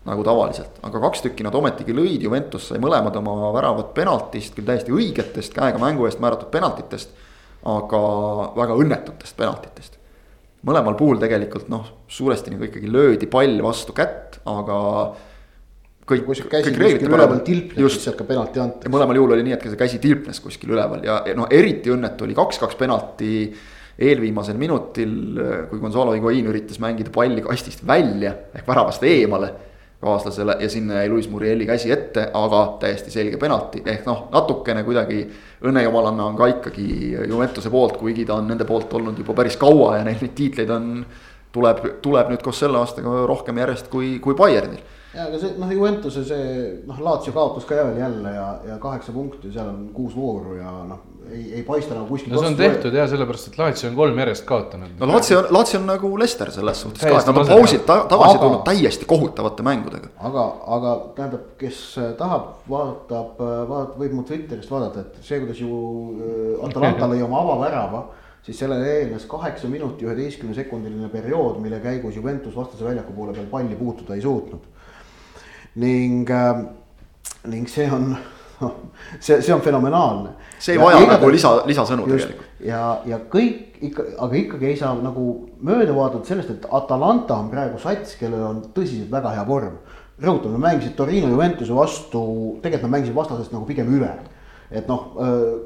nagu tavaliselt, aga kaks tükki nad ometigi lõid, Juventus sai mõlemad oma väravad penaltist, küll täiesti õigetest käega mängu eest määratud penaltitest. aga väga õnnetutest penaltitest. mõlemal puhul tegelikult noh, suuresti nagu ikkagi löödi pall vastu kätt, aga kõik. käsi kuskil üleval tilpnes, siis ka penalti anti. mõlemal juhul oli nii, et see käsi tilpnes kuskil üleval ja noh, eriti õnnetu oli kaks-kaks penalti eelviimasel minutil, kui Gonzalo Higuain üritas mängida palli kastist välja ehk väravast eemale kaaslasele ja sinna jäi Luis Murieli käsi ette, aga täiesti selge penalti, ehk noh, natukene kuidagi õnnejumalanna on ka ikkagi Juventuse poolt, kuigi ta on nende poolt olnud juba päris kaua ja neil neid tiitleid on. tuleb, tuleb nüüd koos selle aastaga rohkem järjest kui, kui Bayernil ja aga see noh, Juventuse see noh, Laatsio kaotas ka jälle jälle ja, ja kaheksa punkti, seal on kuus vooru ja noh, ei, ei paista nagu kuskilt no see on tehtud jah, sellepärast et Laatsi on kolm järjest kaotanud. no Laatsi on, Laatsi on nagu Lester selles suhtes ka, et nad on pausilt ta, tagasi aga, tulnud täiesti kohutavate mängudega. aga, aga tähendab, kes tahab, vaatab, vaatab, võib mu Twitterist vaadata, et see, kuidas ju äh, Atalanta lõi oma avavärava siis sellele eelnes kaheksa minuti üheteistkümne sekundiline periood, mille käigus Juventus vastase väljaku poole peal palli puutuda ei suutnud. ning äh,, ning see on see, see on fenomenaalne. see ei vaja ja, nagu lisa, lisasõnu tegelikult. ja, ja kõik ikka, aga ikkagi ei saa nagu mööda vaadata sellest, et Atalanta on praegu sats, kellel on tõsiselt väga hea vorm. rõhutan, nad mängisid Torino Juventuse vastu, tegelikult nad mängisid vastasest nagu pigem üle. et noh,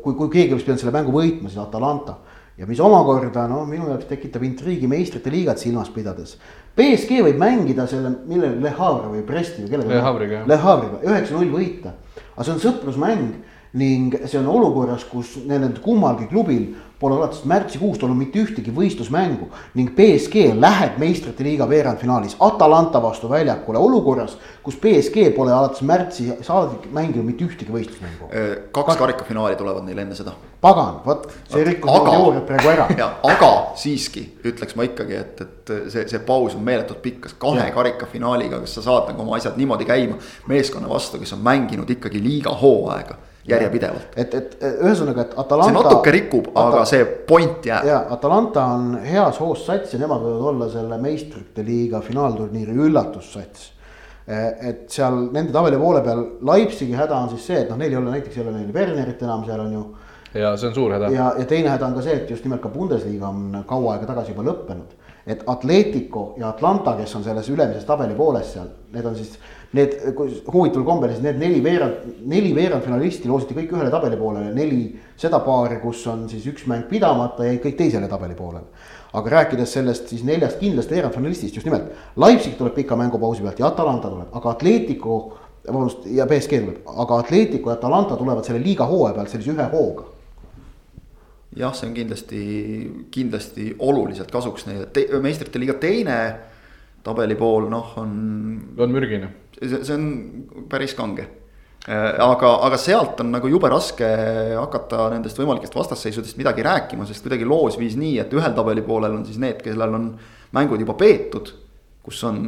kui, kui keegi oleks pidanud selle mängu võitma, siis Atalanta ja mis omakorda noh, minu jaoks tekitab intriigi meistrite liigat silmas pidades. BSG võib mängida selle, millele Le Havre või Bresti või kellega. Le Havre'iga. Le Havre'iga, üheksa-null võita aga see on sõprusmäng ning see on olukorras, kus nendel kummalgi klubil pole alates märtsikuust olnud mitte ühtegi võistlusmängu ning BSG läheb meistrite liiga veerandfinaalis Atalanta vastu väljakule olukorras, kus BSG pole alates märtsi saadik mänginud mitte ühtegi võistlusmängu. Äh, kaks Kak karikafinaali tulevad neil enne seda. pagan, vot see rikkus teooriat praegu ära. aga siiski ütleks ma ikkagi, et, et see, see paus on meeletult pikk, kas kahe karikafinaaliga, kas sa saad nagu oma asjad niimoodi käima meeskonna vastu, kes on mänginud ikkagi liiga hooaega järjepidevalt. et, et ühesõnaga, et Atalanta. see natuke rikub, aga see point jääb. ja Atalanta on heas hoos sats ja nemad võivad olla selle meistrite liiga finaalturniiri üllatussats. et seal nende tabeli poole peal Leipzigi häda on siis see, et noh, neil ei ole näiteks ei ole neil Wernerit enam, seal on ju. ja see on suur häda. ja, ja teine häda on ka see, et just nimelt ka Bundesliga on kaua aega tagasi juba lõppenud. et Atletico ja Atlanta, kes on selles ülemises tabeli pooles seal, need on siis Need, huvitaval kombel siis need neli veerand, neli veerandfinalisti loositi kõik ühele tabeli poolele, neli seda paari, kus on siis üks mäng pidamata, jäid kõik teisele tabeli poolele. aga rääkides sellest siis neljast kindlast veerandfinalistist just nimelt, Leipzig tuleb pika mängupausi pealt ja Atalanta tuleb, aga Atletico, vabandust, ja BSG tuleb, aga Atletico ja Atalanta tulevad selle liiga hooaja pealt sellise ühe hooga. Jah, see on kindlasti, kindlasti oluliselt kasuks neile, meistrite liiga teine tabelipool noh, on. on mürgine see, see on päris kange äh, aga, aga sealt on nagu jube raske hakata nendest võimalikest vastasseisudest midagi rääkima, sest kuidagi loos viis nii, et ühel tabeli poolel on siis need, kellel on mängud juba peetud. kus on,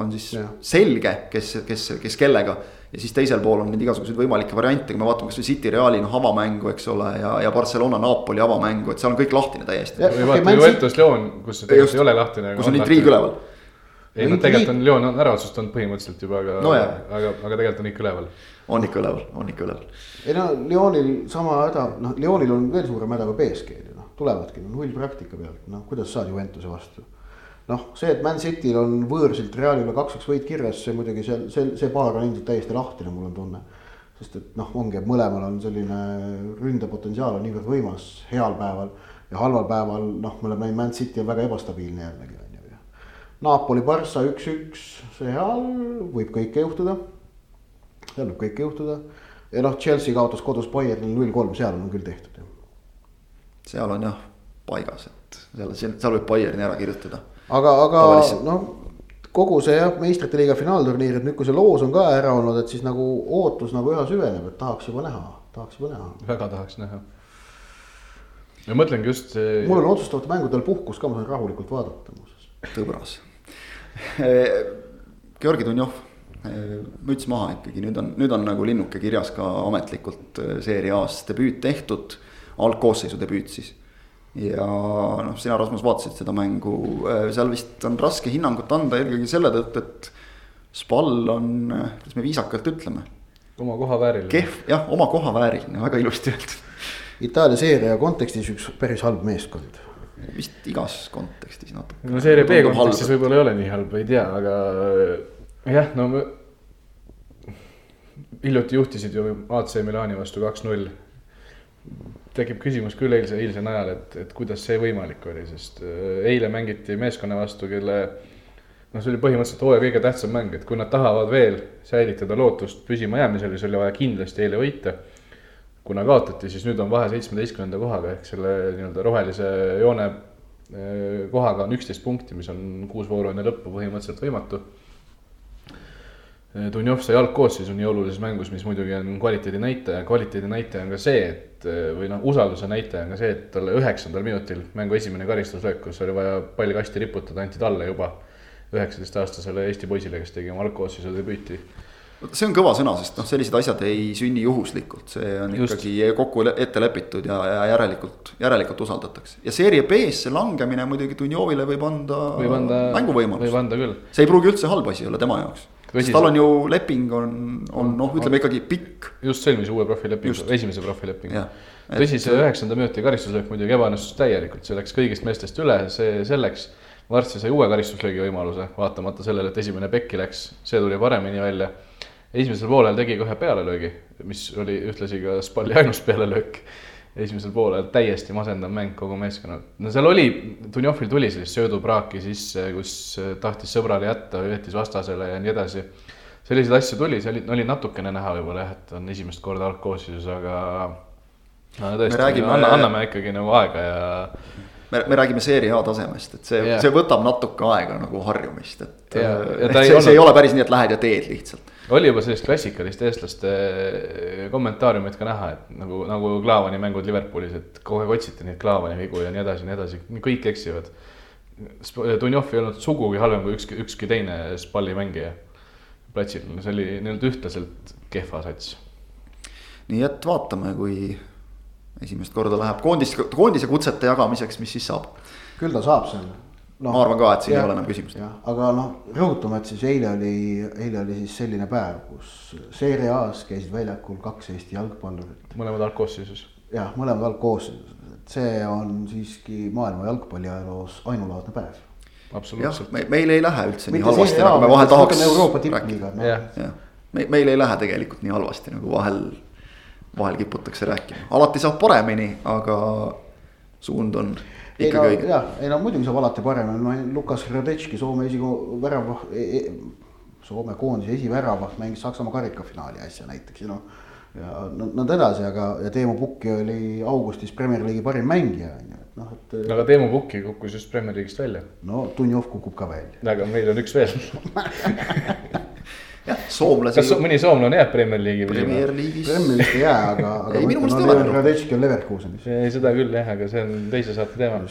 on siis ja. selge, kes, kes, kes kellega. ja siis teisel pool on neid igasuguseid võimalikke variante, kui me vaatame kasvõi City Reali noh avamängu, eks ole, ja, ja Barcelona Napoli avamängu, et seal on kõik lahtine täiesti. või vaata Juventus Leon, kus see tegelikult ei ole lahtine. kus on intriig üleval ei no tegelikult on Lyon on ära otsustanud põhimõtteliselt juba, aga no, aga, aga tegelikult on ikka üleval. on ikka üleval, on ikka üleval. ei no Lyonil sama häda, noh Lyonil on veel suurem häda kui BSG-l ju noh, tulevadki no, null praktika pealt, noh kuidas saad Juventuse vastu. noh, see, et Man Cityl on võõrsilt Realile kaks-kaks võit kirjas, see muidugi seal, see, see paar on ilmselt täiesti lahtine, mul on tunne. sest et noh, ongi, et mõlemal on selline ründepotentsiaal on niivõrd võimas heal päeval ja halval päeval noh, me oleme näinud, Man City on väga ebastabiilne jällegi Napoli, Barca üks-üks, seal võib kõike juhtuda. seal võib kõike juhtuda ja noh, Chelsea kaotas kodus Bayernil null kolm, seal on küll tehtud ju. seal on jah paigas, et seal, seal võib Bayerni ära kirjutada. aga, aga noh, kogu see jah, meistrite liiga finaalturniir, et nüüd, kui see loos on ka ära olnud, et siis nagu ootus nagu üha süveneb, et tahaks juba näha, tahaks juba näha. väga tahaks näha. ma mõtlengi just see. mul on otsustavatel mängudel puhkus ka, ma saan rahulikult vaadata muuseas. tõbras Georgi Dunjov, müts maha ikkagi, nüüd on, nüüd on nagu linnuke kirjas ka ametlikult äh, seeria A-s debüüt tehtud, algkoosseisu debüüt siis. ja noh, sina Rasmus vaatasid seda mängu, äh, seal vist on raske hinnangut anda eelkõige selle tõttu, et Spal on, äh, kuidas me viisakalt ütleme. oma koha vääriline. kehv, jah, oma koha vääriline, väga ilusti öeldud. Itaalia seeria kontekstis üks päris halb meeskond vist igas kontekstis natuke. no seeria B kontekstis võib-olla ei ole nii halb, ei tea, aga jah, no me. hiljuti juhtisid ju AC Milani vastu kaks-null. tekib küsimus küll eilse, eilse najal, et, et kuidas see võimalik oli, sest äh, eile mängiti meeskonna vastu, kelle noh, see oli põhimõtteliselt hooaja kõige tähtsam mäng, et kui nad tahavad veel säilitada lootust püsimajäämisele, siis oli vaja kindlasti eile võita kuna kaotati, siis nüüd on vahe seitsmeteistkümnenda kohaga ehk selle nii-öelda rohelise joone eh, kohaga on üksteist punkti, mis on kuus vooru enne lõppu põhimõtteliselt võimatu. Dunjov sai algkoosseisu nii olulises mängus, mis muidugi on kvaliteedi näitaja, kvaliteedi näitaja on ka see, et või noh, usalduse näitaja on ka see, et talle üheksandal minutil mängu esimene karistuslöök, kus oli vaja pall kasti riputada, anti talle juba üheksateistaastasele Eesti poisile, kes tegi oma algkoosseisu debüüti see on kõva sõna, sest noh, sellised asjad ei sünni juhuslikult, see on Just. ikkagi kokku ette lepitud ja, ja järelikult, järelikult usaldatakse. ja seeria B-sse langemine muidugi Dunjovile võib anda, võib anda mänguvõimaluse. võib anda küll. see ei pruugi üldse halb asi olla tema jaoks. sest tal on ju leping on, on noh, ütleme ikkagi pikk. just sõlmis uue profilepingu, esimese profilepingu. tõsi, see üheksanda minuti karistuslöök muidugi ebaõnnestus täielikult, see läks kõigist meestest üle, see selleks varsti sai uue karistuslöögi võimaluse, vaatamata sellele, et esimene pekki läks, see tuli paremini välja esimesel poolel tegi ka ühe pealelöögi, mis oli ühtlasi ka Spalli ainus pealelöök. esimesel poolel täiesti masendav mäng kogu meeskonnal. no seal oli, Dunjovil tuli sellist söödupraaki sisse, kus tahtis sõbrale jätta, jättis vastasele ja nii edasi. selliseid asju tuli, see oli, oli natukene näha võib-olla jah, et on esimest korda algkoosseisus, aga no tõesti, räägime... anna, anname ikkagi nagu aega ja me, me räägime seeria A tasemest, et see yeah., see võtab natuke aega nagu harjumist, et yeah.. et see, olnud... see ei ole päris nii, et lähed ja teed lihtsalt oli juba sellist klassikalist eestlaste eh, kommentaariumit ka näha, et nagu, nagu Klaavani mängud Liverpoolis, et kogu aeg otsiti neid Klaavani vigu ja nii edasi ja nii edasi, kõik eksivad. Dunjov ei olnud sugugi halvem kui ükski, ükski teine Spalli mängija platsil, see oli nii-öelda ühtlaselt kehva sats. nii et vaatame, kui esimest korda läheb koondis, koondise kutsete jagamiseks, mis siis saab? küll ta saab selle no,. ma arvan ka, et siin ja, ei ole enam küsimust. aga noh, rõhutame, et siis eile oli, eile oli siis selline päev, kus Serie A-s käisid väljakul kaks Eesti jalgpallurit. mõlemad algkoosseisus. jah, mõlemad algkoosseisus, et see on siiski maailma jalgpalli ajaloos ainulaadne päev. absoluutselt. Me, meil ei lähe üldse nii halvasti, nagu me vahel tahaks. Euroopa tippliiga no.. jah, me, meil ei lähe tegelikult nii halvasti, nagu vahel, vahel kiputakse rääkima, alati saab paremini, aga suund on ikkagi õige. jah, ei no muidugi saab alati parem, no Lukas Radetški, Soome esivärava e, e, Soome koondise esiväravah mängis Saksamaa karikafinaali äsja näiteks ja noh. ja nõnda edasi, aga, ja Teemu Pukki oli augustis Premier League'i parim mängija on ju, et noh, et. aga Teemu Pukki kukkus just Premier League'ist välja. no Dunjov kukub ka välja. aga meil on üks veel jah, soomlasi. kas mõni soomlane jääb Premier League'i püsima? Premier League'is. Premier League'i ei jää, aga, aga. ei, minu meelest ei ole. Radetški on Leverkusenis. ei, seda küll jah, aga see on teise saate teema.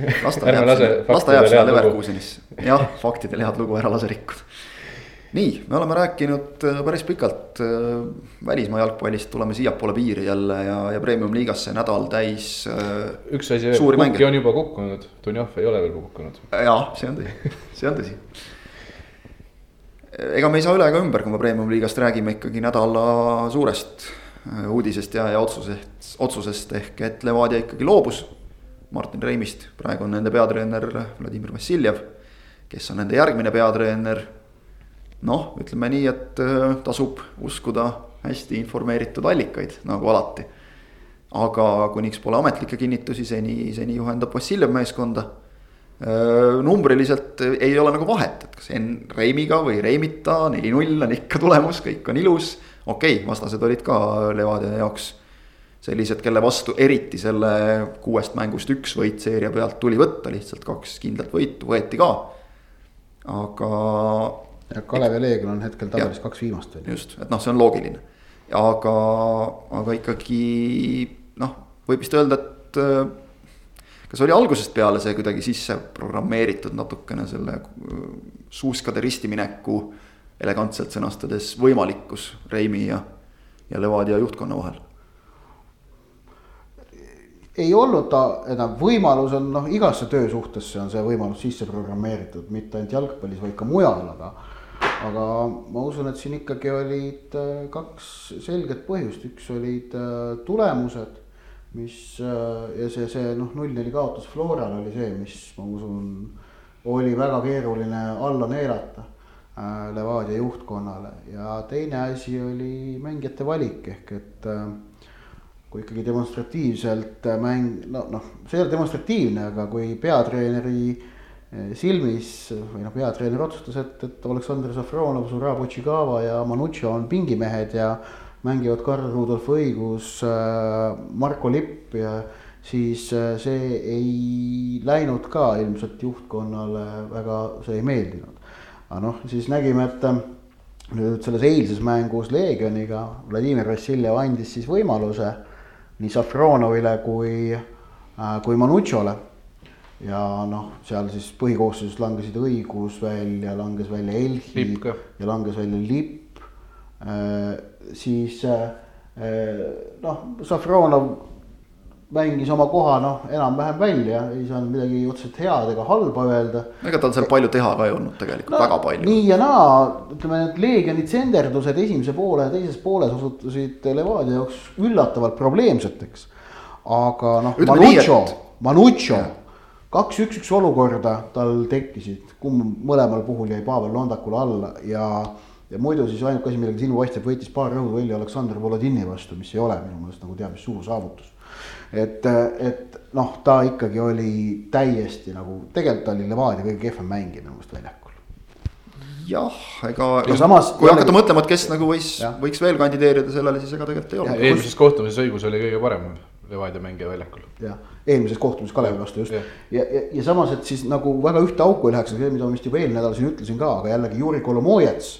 las ta jääb, las ta jääb sinna Leverkusenisse, jah, faktidel head lugu ära lase rikkuda. nii, me oleme rääkinud äh, päris pikalt äh, välismaa jalgpallist, tuleme siiapoole piiri jälle ja, ja premium-liigasse nädal täis. Äh, üks asi, Kukki on juba kukkunud, Dunjov ei ole veel kukkunud. jah, see on tõsi, see on tõsi ega me ei saa üle ega ümber, kui me premium-liigast räägime ikkagi nädala suurest äh, uudisest ja, ja otsusest, otsusest ehk et Levadia ikkagi loobus Martin Reimist, praegu on nende peatreener Vladimir Vassiljev, kes on nende järgmine peatreener. noh, ütleme nii, et äh, tasub uskuda hästi informeeritud allikaid, nagu alati. aga kuniks pole ametlikke kinnitusi, seni, seni juhendab Vassiljev meeskonda numbriliselt ei ole nagu vahet, et kas Enn Reimiga või Reimita, neli-null on ikka tulemus, kõik on ilus. okei okay,, vastased olid ka Levadia jaoks sellised, kelle vastu eriti selle kuuest mängust üks võit seeria pealt tuli võtta, lihtsalt kaks kindlat võitu võeti ka. aga. Kalev ja Leegion on hetkel tabelis kaks viimast veel. just, et noh, see on loogiline. aga, aga ikkagi noh, võib vist öelda, et kas oli algusest peale see kuidagi sisse programmeeritud natukene selle äh, suuskade ristimineku elegantselt sõnastades võimalikkus Reimi ja, ja Levadia juhtkonna vahel? ei olnud ta, enam võimalus on noh, igasse töösuhtesse on see võimalus sisse programmeeritud, mitte ainult jalgpallis, vaid ka mujal, aga. aga ma usun, et siin ikkagi olid äh, kaks selget põhjust, üks olid äh, tulemused mis äh, ja see, see noh, null-neli kaotus Floral oli see, mis ma usun, oli väga keeruline alla neelata äh, Levadia juhtkonnale. Ja teine asi oli mängijate valik ehk et äh, kui ikkagi demonstratiivselt mäng, no noh, see ei ole demonstratiivne, aga kui peatreeneri silmis või noh, peatreener otsustas, et, et Aleksandr Safronov, Zurab Utšigava ja Manuccio on pingimehed ja mängivad Karl Rudolf Õigus, äh, Marko Lipp ja siis äh, see ei läinud ka ilmselt juhtkonnale väga, see ei meeldinud. aga noh, siis nägime, et, nüüd selles eilses mängus Leegioniga Vladimir Vassiljev andis siis võimaluse nii Safronovile kui äh,, kui Manutšole. ja noh, seal siis põhikoosseisus langesid õigus välja, langes välja Elhi Lipp ka. ja langes välja Lipp äh,. Siis äh, noh, Safronov mängis oma koha noh, enam-vähem välja, ei saanud midagi otseselt head ega halba öelda ega tal seal palju teha ka ei olnud tegelikult no, väga palju. nii ja naa, ütleme need Leegioni tsenderdused esimese poole ja teises pooles osutusid Levadia jaoks üllatavalt probleemseteks. aga noh, Manucho, Manucho, kaks-üks-üks olukorda tal tekkisid, kumb mõlemal puhul jäi Pavel Londakule alla ja ja muidu siis ainuke asi, millega silma paistab, võitis paar rõhuvõlli Aleksandr Volodini vastu, mis ei ole minu meelest nagu teab mis suur saavutus et, et noh, ta ikkagi oli täiesti nagu, tegelikult oli Levadia kõige kehvem mängija minu meelest väljakul. jah, ega ja samas, kui hakata mõtlema, et kes nagu võis, võiks veel kandideerida sellele, siis ega tegelikult ei ole. eelmises kohtumises õigus oli kõige parem Levadia mängija väljakul. jah, eelmises kohtumises Kalevi vastu just ja, ja, ja, ja samas, et siis nagu väga ühte auku ei läheks, see, mida ma vist juba eelmine nädal siin ütlesin ka, aga jällegi Juri Kolomojets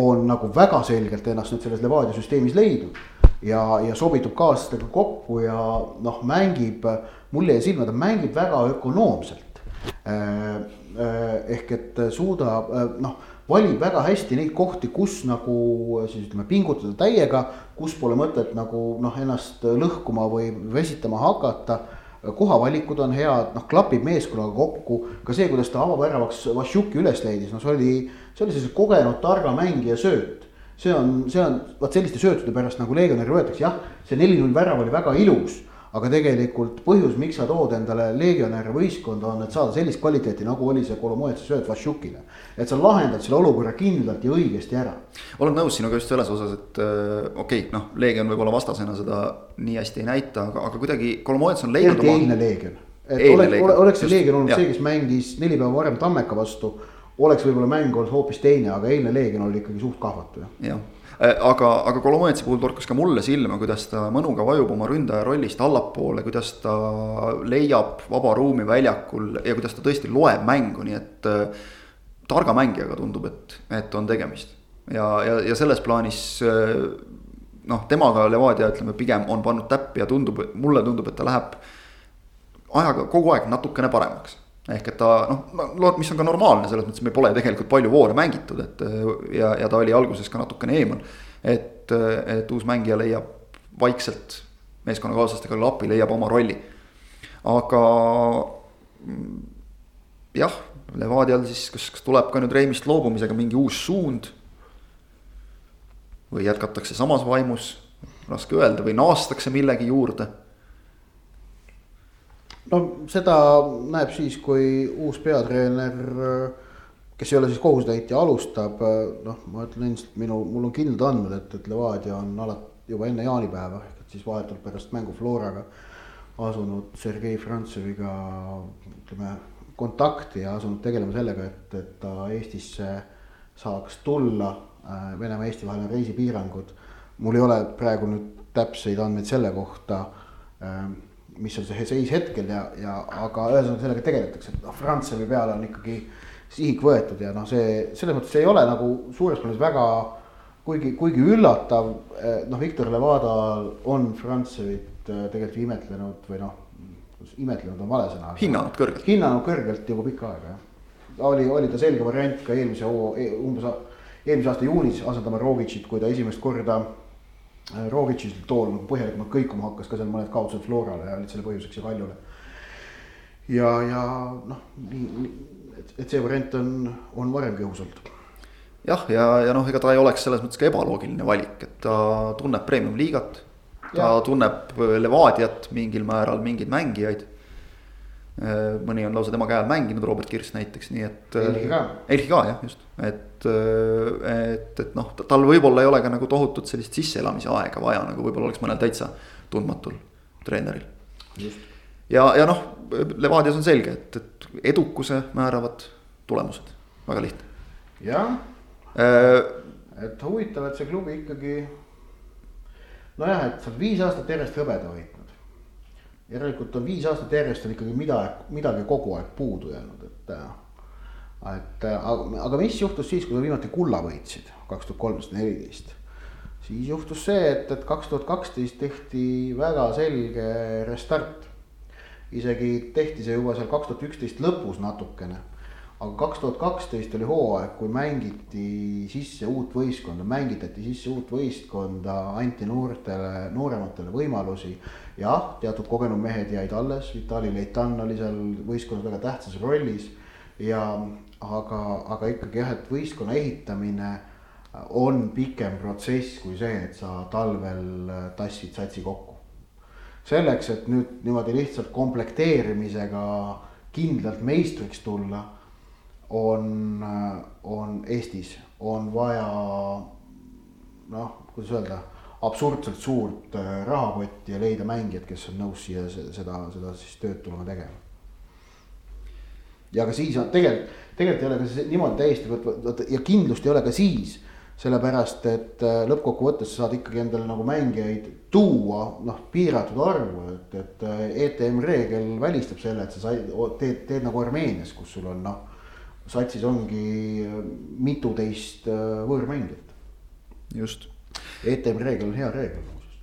on nagu väga selgelt ennast nüüd selles Levadia süsteemis leidnud ja, ja sobitub kaaslastega kokku ja noh, mängib, mulle jäi silma, ta mängib väga ökonoomselt. Äh, äh, ehk et suudab äh, noh, valib väga hästi neid kohti, kus nagu siis ütleme, pingutada täiega, kus pole mõtet nagu noh, ennast lõhkuma või väsitama hakata kohavalikud on head, noh klapib meeskonnaga kokku, ka see, kuidas ta avaväravaks Vassiuki üles leidis, no see oli, see oli sellise kogenud targa mängija sööt see on, see on, vot selliste söötude pärast nagu legionäri võetakse, jah, see neli-null värav oli väga ilus. Aga tegelikult põhjus, miks sa tood endale legionäre võistkonda, on, et saada sellist kvaliteeti, nagu oli see Kolomoetsi sööt Vassiukile. et sa lahendad selle olukorra kindlalt ja õigesti ära. olen nõus sinuga just selles osas, et äh, okei okay,, noh, Leegion võib-olla vastasena seda nii hästi ei näita, aga, aga kuidagi Kolomoets on leidnud oma. eilne Leegion et eilne oleks, leegion. oleks see Leegion olnud jah. see, kes mängis neli päeva varem Tammeka vastu oleks võib-olla mäng olnud hoopis teine, aga eilne Leegion oli ikkagi suht kahvatu jah. jah, äh, aga, aga Kolomoetsi puhul torkas ka mulle silma, kuidas ta mõnuga vajub oma ründaja rollist allapoole, kuidas ta leiab vaba ruumi väljakul ja kuidas ta tõesti loeb mängu, nii et äh, targa mängijaga tundub, et, et on tegemist. ja, ja, ja selles plaanis äh, noh, temaga Levadia ütleme pigem on pannud täppi ja tundub, mulle tundub, et ta läheb ajaga kogu aeg natukene paremaks ehk et ta noh, mis on ka normaalne, selles mõttes meil pole tegelikult palju voore mängitud, et ja, ja ta oli alguses ka natukene eemal. et, et uus mängija leiab vaikselt meeskonnakaaslastega klapi, leiab oma rolli. aga jah, Levadial siis, kas, kas tuleb ka nüüd Reimist loobumisega mingi uus suund? või jätkatakse samas vaimus, raske öelda, või naastakse millegi juurde no seda näeb siis, kui uus peatreener, kes ei ole siis kohusetäitja, alustab, noh, ma ütlen endiselt minu, mul on kindlad andmed, et, et Levadia on alati juba enne jaanipäeva ehk et siis vahetult pärast mängu Floraga asunud Sergei Frantseviga ütleme kontakti ja asunud tegelema sellega, et, et ta Eestisse saaks tulla. Venemaa, Eesti vahel on reisipiirangud. mul ei ole praegu nüüd täpseid andmeid selle kohta mis on see seis hetkel ja, ja aga ühesõnaga sellega tegeletakse, et noh, Frantsevi peale on ikkagi sihik võetud ja noh, see selles mõttes ei ole nagu suures plaanis väga kuigi, kuigi üllatav, eh, noh, Victor Levada on Frantsevit eh, tegelikult imetlenud või noh, imetlenud on vale sõna. hinnanud kõrgelt. hinnanud kõrgelt juba pikka aega jah. oli, oli ta selge variant ka eelmise hoo, e, umbes eelmise aasta juunis asendama Rogicit, kui ta esimest korda Äh, Rogic'i tool nagu põhjalikumalt kõikuma hakkas ka seal mõned kaotused Florale ja olid selle põhjuseks ja Kaljule. ja, ja noh, nii, et, et see variant on, on varemgi õhus olnud. jah, ja, ja, ja noh, ega ta ei oleks selles mõttes ka ebaloogiline valik, et ta tunneb premium-liigat. ta ja. tunneb Levadiat mingil määral, mingeid mängijaid mõni on lausa tema käe all mänginud, Robert Kirss näiteks, nii et. Elhi ka. Elhi ka jah, just, et, äh, et, et noh, tal võib-olla ei ole ka nagu tohutut sellist sisseelamise aega vaja, nagu võib-olla oleks mõnel täitsa tundmatul treeneril. ja, ja noh, Levadias on selge, et, et edukuse määravad tulemused, väga lihtne. jah äh,, et huvitav, et see klubi ikkagi. nojah, et sa oled viis aastat järjest hõbeda võitnud järelikult on viis aastat järjest on ikkagi midagi, midagi kogu aeg puudu jäänud, et. et aga, aga mis juhtus siis, kui sa viimati kulla võitsid, kaks tuhat kolmteist, neliteist. siis juhtus see, et, et kaks tuhat kaksteist tehti väga selge restart. isegi tehti see juba seal kaks tuhat üksteist lõpus natukene aga kaks tuhat kaksteist oli hooaeg, kui mängiti sisse uut võistkonda, mängitati sisse uut võistkonda, anti noortele, noorematele võimalusi. jah, teatud kogenud mehed jäid alles, Vitali Leitan oli seal võistkonnas väga tähtsas rollis. ja aga, aga ikkagi jah, et võistkonna ehitamine on pikem protsess kui see, et sa talvel tassid satsi kokku. selleks, et nüüd niimoodi lihtsalt komplekteerimisega kindlalt meistriks tulla on, on Eestis, on vaja noh, kuidas öelda, absurdselt suurt äh, rahakotti ja leida mängijad, kes on nõus siia seda, seda siis tööd tulema tegema. ja ka siis on tegelikult, tegelikult ei ole ka see niimoodi täiesti võtva ja kindlust ei ole ka siis sellepärast, et äh, lõppkokkuvõttes sa saad ikkagi endale nagu mängijaid tuua noh, piiratud arvu, et, et äh, ETM reegel välistab selle, et sa said, teed, teed nagu Armeenias, kus sul on noh satsis ongi äh, mituteist äh, võõrmängijat. just. ETM reegel on hea reegel muuseas.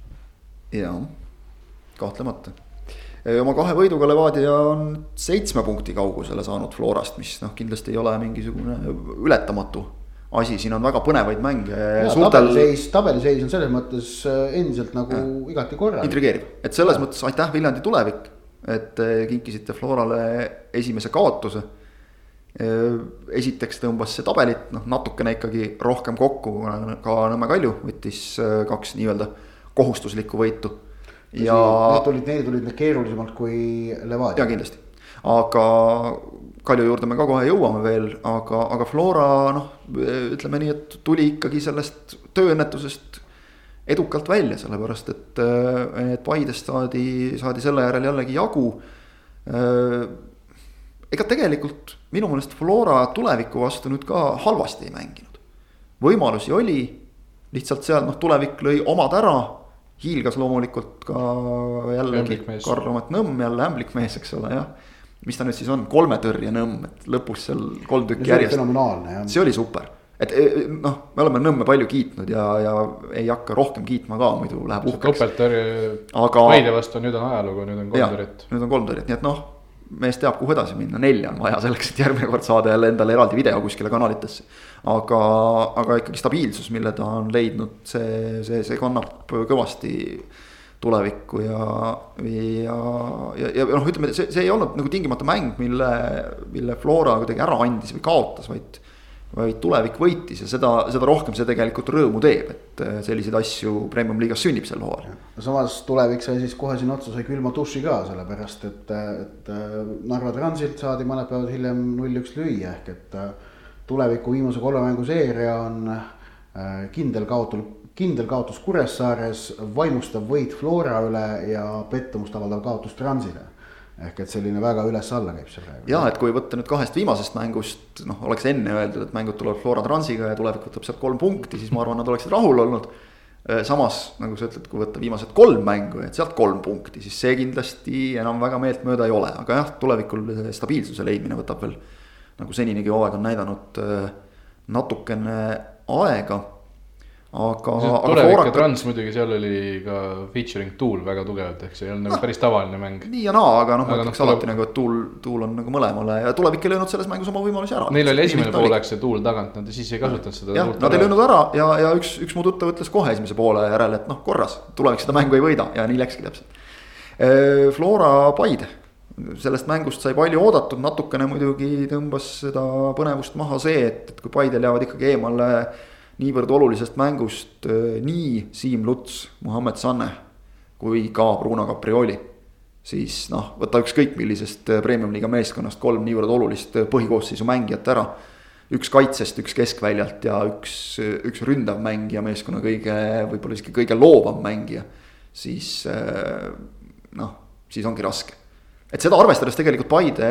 jaa, kahtlemata. oma kahe võiduga Levadia on seitsme punkti kaugusele saanud Florast, mis noh, kindlasti ei ole mingisugune ületamatu asi, siin on väga põnevaid mänge. Suurtel... tabeliseis, tabeliseis on selles mõttes äh, endiselt nagu ja. igati korralik. intrigeeriv, et selles ja. mõttes aitäh Viljandi tulevik, et kinkisite Florale esimese kaotuse esiteks tõmbas see tabelit noh, natukene ikkagi rohkem kokku, kuna ka Nõmme Kalju võttis äh, kaks nii-öelda kohustuslikku võitu. ja. Need tulid, need tulid need keerulisemalt kui Levadia. ja kindlasti, aga Kalju juurde me ka kohe jõuame veel, aga, aga Flora noh, ütleme nii, et tuli ikkagi sellest tööõnnetusest edukalt välja, sellepärast et, äh, et Paidest saadi, saadi selle järel jällegi jagu ega tegelikult minu meelest Flora tuleviku vastu nüüd ka halvasti ei mänginud. võimalusi oli, lihtsalt seal noh, tulevik lõi omad ära. hiilgas loomulikult ka jällegi Karl-Romet Nõmm jälle ämblikmees, eks ole, jah. mis ta nüüd siis on, kolmetõrjenõmm, et lõpus seal kolm tükki järjest. fenomenaalne jah. see oli super et e, e, noh, me oleme Nõmme palju kiitnud ja, ja ei hakka rohkem kiitma ka, muidu läheb uhkeks. topelttõrje aga... Paide vastu, nüüd on ajalugu, nüüd on kolm tõrjet. nüüd on kolm tõrjet, nii et noh mees teab, kuhu edasi minna, nelja on vaja selleks, et järgmine kord saada jälle endale eraldi video kuskile kanalitesse. aga, aga ikkagi stabiilsus, mille ta on leidnud, see, see, see kannab kõvasti tulevikku ja, ja, ja, ja noh, ütleme, see, see ei olnud nagu tingimata mäng, mille, mille Flora kuidagi ära andis või kaotas, vaid vaid tulevik võitis ja seda, seda rohkem see tegelikult rõõmu teeb, et äh, selliseid asju premium-liigas sünnib sel hooajal. samas tulevik sai siis kohe sinna otsa, sai külma duši ka, sellepärast et, et äh, Narva Transilt saadi mõned päevad hiljem null-üks lüüa, ehk et äh, tuleviku viimase kolme mängu seeria on kindel kaotus, kindel kaotus Kuressaares, vaimustav võit Flora üle ja pettumust avaldav kaotus Transile ehk et selline väga üles-alla käib see praegu. ja et kui võtta nüüd kahest viimasest mängust, noh, oleks enne öeldud, et mängud tulevad Flora Transiga ja tulevik võtab sealt kolm punkti, siis ma arvan, nad oleksid rahul olnud. Äh, samas nagu sa ütled, kui võtta viimased kolm mängu, et sealt kolm punkti, siis see kindlasti enam väga meeltmööda ei ole, aga jah, tulevikul stabiilsuse leidmine võtab veel. nagu seninigi hooaeg on näidanud äh, natukene aega aga. tulevik ja Trans muidugi, seal oli ka featuring Tool väga tugevalt, ehk see ei olnud nagu no, päris tavaline mäng. nii ja naa, aga noh, ma ütleks no, alati tuleb... nagu, et Tool, Tool on nagu mõlemale ja tulevik ei löönud selles mängus oma võimalusi ära. Neil oli esimene poolek see Tool tagant, nad siis ei kasutanud seda. jah, nad ei löönud ära ja, ja üks, üks mu tuttav ütles kohe esimese poole järel, et noh, korras, tulevik seda mängu ei võida ja nii läkski täpselt. Flora Paide sellest mängust sai palju oodatud, natukene muidugi tõmbas seda põnevust maha see, et, et kui Paidel jäävad ikkagi eemale niivõrd olulisest mängust äh, nii Siim Luts, Muhamed Sanne kui ka Bruno Caprioli. siis noh, võta ükskõik millisest äh, premium-liiga meeskonnast kolm niivõrd olulist äh, põhikoosseisu mängijat ära. üks kaitsest, üks keskväljalt ja üks, üks ründav mängija, meeskonna kõige, võib-olla isegi kõige loovam mängija. siis noh, siis ongi raske et seda arvestades tegelikult Paide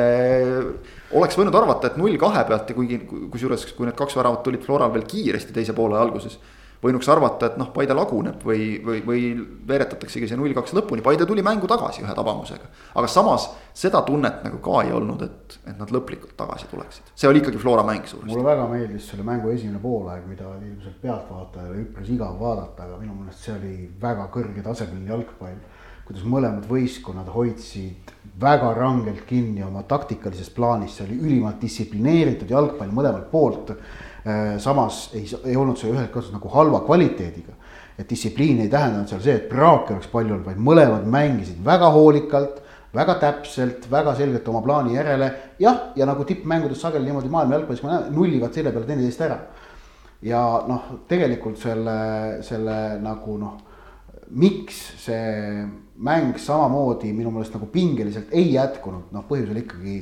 oleks võinud arvata, et null kahe pealt ja kuigi, kusjuures, kui need kaks väravat tulid Floral veel kiiresti teise poole alguses. võinuks arvata, et noh, Paide laguneb või, või, või veeretataksegi see null kaks lõpuni, Paide tuli mängu tagasi ühe tabamusega. aga samas seda tunnet nagu ka ei olnud, et, et nad lõplikult tagasi tuleksid, see oli ikkagi Flora mäng suuresti. mulle väga meeldis selle mängu esimene poolaeg, mida oli ilmselt pealtvaatajale üpris igav vaadata, aga minu meelest see oli väga kõrgetasemeline jalgpall. kuidas mõlemad võistkonnad hoidsid väga rangelt kinni oma taktikalisest plaanist, see oli ülimalt distsiplineeritud jalgpall mõlemalt poolt Äh, samas ei, ei olnud see ühelt katsust nagu halva kvaliteediga. et distsipliin ei tähendanud seal see, et praaki oleks palju olnud, vaid mõlemad mängisid väga hoolikalt, väga täpselt, väga selgelt oma plaani järele. jah, ja nagu tippmängudes sageli niimoodi maailma jalgpallis me näeme, nullivad selle peale teineteist ära. ja noh, tegelikult selle, selle nagu noh, miks see mäng samamoodi minu meelest nagu pingeliselt ei jätkunud, noh, põhjus oli ikkagi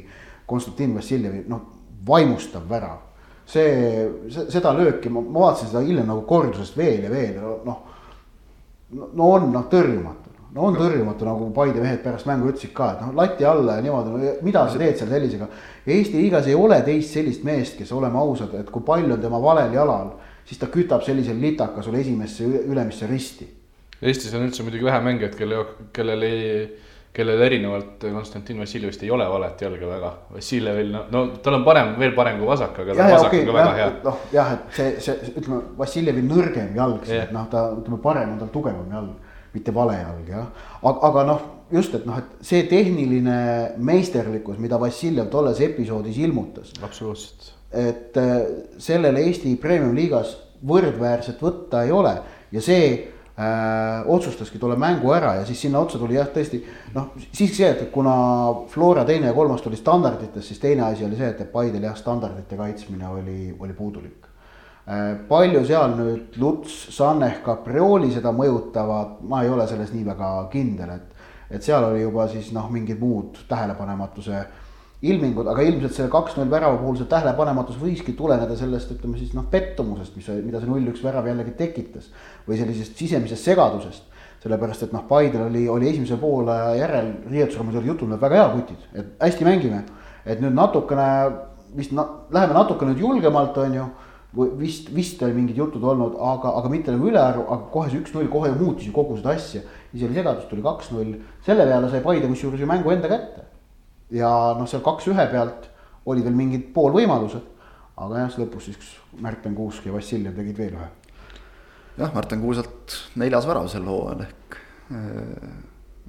Konstantin Vassiljevi noh, vaimustav värav see, seda lööki, ma, ma vaatasin seda hiljem nagu kordusest veel ja veel noh. no on noh tõrjumatu, no on tõrjumatu nagu Paide mehed pärast mängu ütlesid ka, et noh lati alla ja niimoodi, mida sa teed seal sellisega. Eesti liigas ei ole teist sellist meest, kes oleme ausad, et kui pall on tema valel jalal, siis ta kütab sellisel litaka sulle esimesse ülemisse risti. Eestis on üldse muidugi vähe mängijaid, kelle, kellel ei kellel erinevalt Konstantin Vassiljevist ei ole valet jalga väga. Vassiljevil, no, no tal on parem, veel parem kui vasak, aga ja, vasak okay, on ka väga hea. noh, jah, et see, see ütleme, Vassiljevi nõrgem jalg yeah., noh, ta ütleme, parem on tal tugevam jalg, mitte vale jalg jah. aga, aga noh, just, et noh, et see tehniline meisterlikkus, mida Vassiljev tolles episoodis ilmutas. absoluutselt. et äh, sellele Eesti Premium-liigas võrdväärset võtta ei ole ja see äh, otsustaski tolle mängu ära ja siis sinna otsa tuli jah, tõesti noh, siiski see, et kuna Flora teine ja kolmas tuli standarditest, siis teine asi oli see, et Paidel jah, standardite kaitsmine oli, oli puudulik äh,. palju seal nüüd Luts, Sanneh, Caprioli seda mõjutavad, ma ei ole selles nii väga kindel, et, et seal oli juba siis noh, mingid muud tähelepanematuse ilmingud, aga ilmselt selle kaks-null värava puhul see tähelepanematus võiski tuleneda sellest, ütleme siis noh, pettumusest, mis, mida see null-üks värav jällegi tekitas. või sellisest sisemisest segadusest. sellepärast, et noh, Paidel oli, oli esimese poole järel riietusruumis oli jutul, et väga hea kutid, et hästi mängime. et nüüd natukene vist na, läheme natuke nüüd julgemalt, on ju. vist, vist oli mingid jutud olnud, aga, aga mitte nagu ülearu, aga kohe see üks-null kohe ju muutis ju kogu seda asja. siis oli segadus, tuli kaks-null, selle peale sai Paide kusjuures ju mängu enda kätte ja noh, seal kaks-ühe pealt oli veel mingid poolvõimalused. aga jah, lõpus siis Märten Kuusk ja Vassiljev tegid veel ühe. jah, Märten Kuuselt neljas värav sel hooajal ehk äh,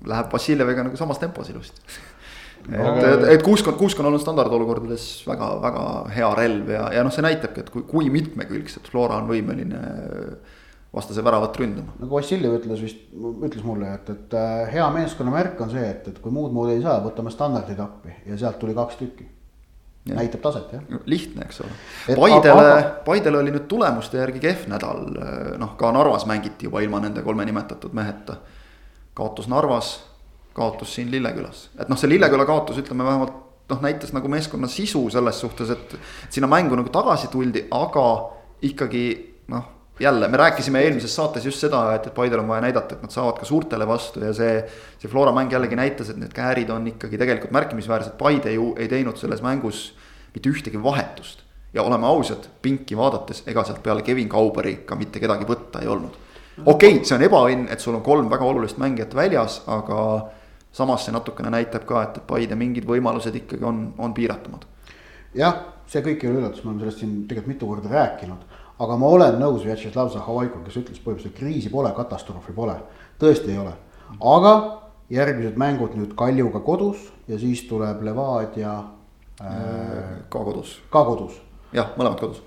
läheb Vassiljeviga nagu samas tempos ilusti et aga..., et, et Kuusk on, Kuusk on olnud standardolukordades väga, väga hea relv ja, ja noh, see näitabki, et kui, kui mitmekülgselt Flora on võimeline äh, vastase väravat ründama. nagu Vassiljev ütles vist, ütles mulle, et, et äh, hea meeskonna märk on see, et, et kui muud moodi ei saa, võtame standardid appi ja sealt tuli kaks tükki. näitab taset jah. lihtne, eks ole. Paidele Paidele oli nüüd tulemuste järgi kehv nädal, noh ka Narvas mängiti juba ilma nende kolme nimetatud meheta. kaotus Narvas, kaotus siin Lillekülas, et noh, see Lilleküla kaotus, ütleme vähemalt noh, näitas nagu meeskonna sisu selles suhtes, et sinna mängu nagu tagasi tuldi, aga ikkagi noh jälle, me rääkisime eelmises saates just seda, et, et Paidel on vaja näidata, et nad saavad ka suurtele vastu ja see. see Flora mäng jällegi näitas, et need käärid on ikkagi tegelikult märkimisväärsed, Paide ju ei teinud selles mängus mitte ühtegi vahetust. ja oleme ausad, pinki vaadates, ega sealt peale Kevin Kauberi ka mitte kedagi võtta ei olnud. okei okay,, see on ebaõnn, et sul on kolm väga olulist mängijat väljas, aga samas see natukene näitab ka, et, et Paide mingid võimalused ikkagi on, on piiratumad. jah, see kõik ei ole üllatus, me oleme sellest siin tegelikult mitu korda rääkinud aga ma olen nõus Vjatšeslav Zahovaikoga, kes ütles põhimõtteliselt kriisi pole, katastroofi pole, tõesti ei ole. aga järgmised mängud nüüd Kaljuga kodus ja siis tuleb Levadia äh,. ka kodus. ka kodus. jah, mõlemad kodus.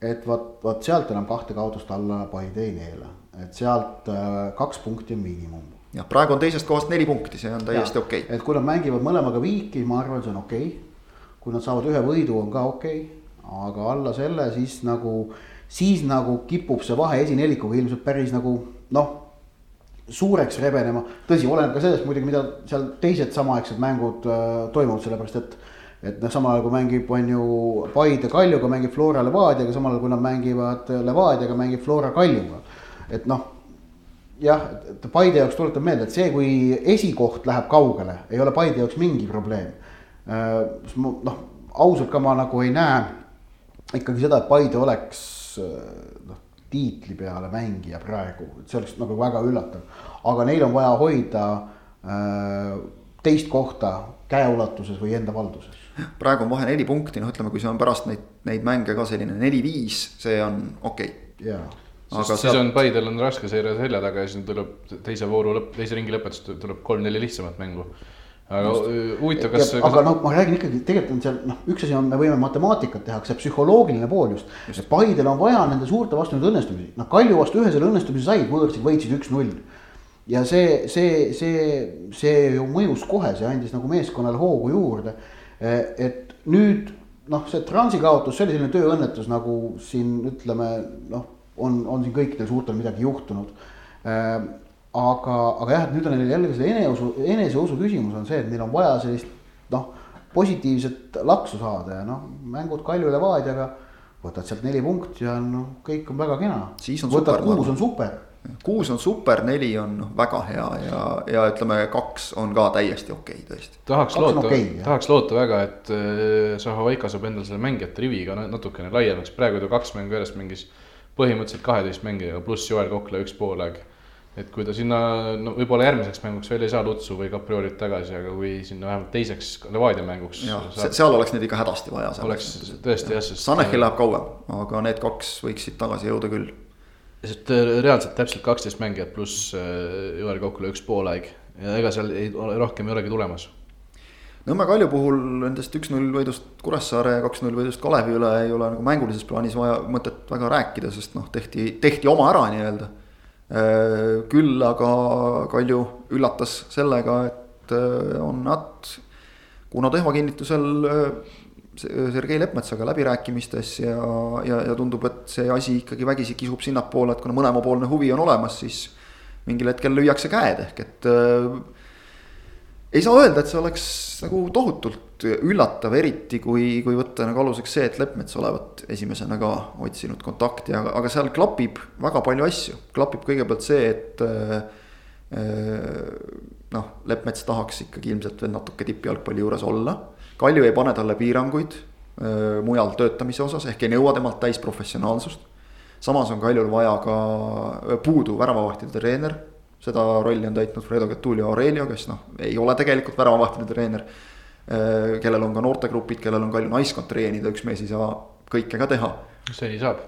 et vot, vot sealt enam kahte kaotust alla Paide ei neela, et sealt äh, kaks punkti on miinimum. jah, praegu on teisest kohast neli punkti, see on täiesti okei okay.. et kui nad mängivad mõlemaga viiki, ma arvan, see on okei okay.. kui nad saavad ühe võidu, on ka okei okay., aga alla selle siis nagu siis nagu kipub see vahe esinelikuga ilmselt päris nagu noh, suureks rebenema. tõsi, oleneb ka sellest muidugi, mida seal teised samaaegsed mängud äh, toimuvad, sellepärast et. et noh, samal ajal kui mängib, on ju Paide Kaljuga, mängib Flora Levadiaga, samal ajal kui nad mängivad Levadiaga, mängib Flora Kaljuga. et noh, jah, et Paide jaoks tuletan meelde, et see, kui esikoht läheb kaugele, ei ole Paide jaoks mingi probleem äh,. noh, ausalt ka ma nagu ei näe ikkagi seda, et Paide oleks noh, tiitli peale mängija praegu, et see oleks nagu väga üllatav. aga neil on vaja hoida äh, teist kohta käeulatuses või enda valduses. praegu on vahe neli punkti, noh, ütleme, kui see on pärast neid, neid mänge ka selline neli-viis, see on okei okay.. jaa aga siis sealt... on Paidel on raske seire selja taga ja siis tuleb teise vooru lõpp, teise ringi lõpetus tuleb kolm-neli lihtsamat mängu aga huvitav, kas. aga noh, ma räägin ikkagi, tegelikult on seal noh, üks asi on, me võime matemaatikat teha, aga see psühholoogiline pool just, just.. Paidel on vaja nende suurte vastu nüüd õnnestumisi, noh Kalju vastu ühe selle õnnestumise said, võõrsid võitsid üks-null. ja see, see, see, see ju mõjus kohe, see andis nagu meeskonnale hoogu juurde. et nüüd noh, see transi kaotus, see oli selline tööõnnetus nagu siin ütleme noh, on, on siin kõikidel suurtel midagi juhtunud aga, aga jah, et nüüd on neil jällegi see eneseusu, eneseusu küsimus on see, et neil on vaja sellist noh, positiivset laksu saada ja noh, mängud Kalju Levadiaga. võtad sealt neli punkti ja noh, kõik on väga kena. võtad kuus on super. kuus on super, neli on noh, väga hea ja, ja ütleme, kaks on ka täiesti okei okay, tõesti. tahaks loota okay,, tahaks loota väga, et äh, Zahovaika saab endale selle mängijate riviga natukene laiemaks, praegu ta kaks mängu järjest mängis põhimõtteliselt kaheteist mängijaga pluss Joel Kokla üks poolaeg et kui ta sinna, no võib-olla järgmiseks mänguks veel ei saa Lutsu või Capriolit tagasi, aga kui sinna vähemalt teiseks Levadia mänguks. Saab... seal oleks neid ikka hädasti vaja. oleks tõesti jah, sest. Sanechil läheb kauem, aga need kaks võiksid tagasi jõuda küll. sest äh, reaalselt täpselt kaksteist mängijat pluss äh, Joel Kokule üks poolaeg ja ega seal ei, rohkem ei olegi tulemas. Nõmme Kalju puhul nendest üks-null võidust Kuressaare ja kaks-null võidust Kalevi üle ei ole nagu mängulises plaanis vaja mõtet väga rääkida, sest noh, tehti, tehti oma ära nii-öelda Äh, küll aga Kalju üllatas sellega, et äh, on nad Kuno Tehva kinnitusel äh, Sergei Leppmetsaga läbirääkimistes ja, ja, ja tundub, et see asi ikkagi vägisi kisub sinnapoole, et kuna mõlemapoolne huvi on olemas, siis mingil hetkel lüüakse käed ehk et äh, ei saa öelda, et see oleks nagu tohutult üllatav, eriti kui, kui võtta nagu aluseks see, et Leppmets olevat esimesena ka otsinud kontakti, aga, aga seal klapib väga palju asju. klapib kõigepealt see, et äh, noh, Leppmets tahaks ikkagi ilmselt veel natuke tippjalgpalli juures olla. Kalju ei pane talle piiranguid äh, mujal töötamise osas, ehk ei nõua temalt täisprofessionaalsust. samas on Kaljul vaja ka puudu väravavahtide treener seda rolli on täitnud Fredo Getulio Aurelio, kes noh, ei ole tegelikult väravavahtide treener. Äh, kellel on ka noortegrupid, kellel on Kalju naiskond treenida, üks mees ei saa kõike ka teha. seni saab.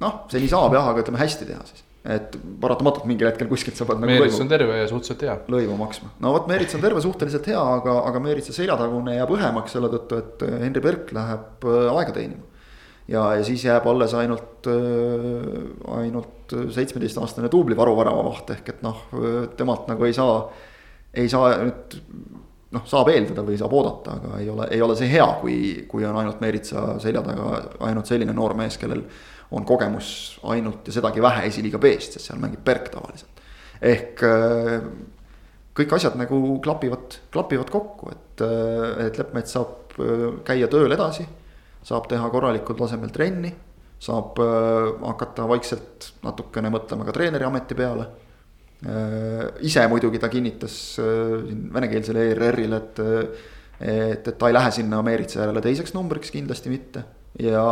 noh, seni saab jah, aga ütleme hästi teha siis et paratamatult mingil hetkel kuskilt sa pead nagu. Meerits on terve ja suhteliselt hea. lõivu maksma, no vot Meerits on terve, suhteliselt hea, aga, aga Meeritsa seljatagune jääb õhemaks selle tõttu, et Henri Berk läheb äh, aega teenima ja, ja siis jääb alles ainult, äh, ainult seitsmeteistaastane duubli varuväravavaht ehk et noh, temalt nagu ei saa, ei saa nüüd noh, saab eeldada või saab oodata, aga ei ole, ei ole see hea, kui, kui on ainult Meeritsa selja taga ainult selline noor mees, kellel on kogemus ainult ja sedagi vähe esiliiga B-st, sest seal mängib Berk tavaliselt. ehk äh, kõik asjad nagu klapivad, klapivad kokku, et, äh, et Leppmets saab käia tööl edasi saab teha korralikul tasemel trenni, saab äh, hakata vaikselt natukene mõtlema ka treeneri ameti peale äh,. Ise muidugi ta kinnitas äh, siin venekeelsele ERR-ile, et, et, et ta ei lähe sinna Meeritsa järele teiseks numbriks, kindlasti mitte. ja,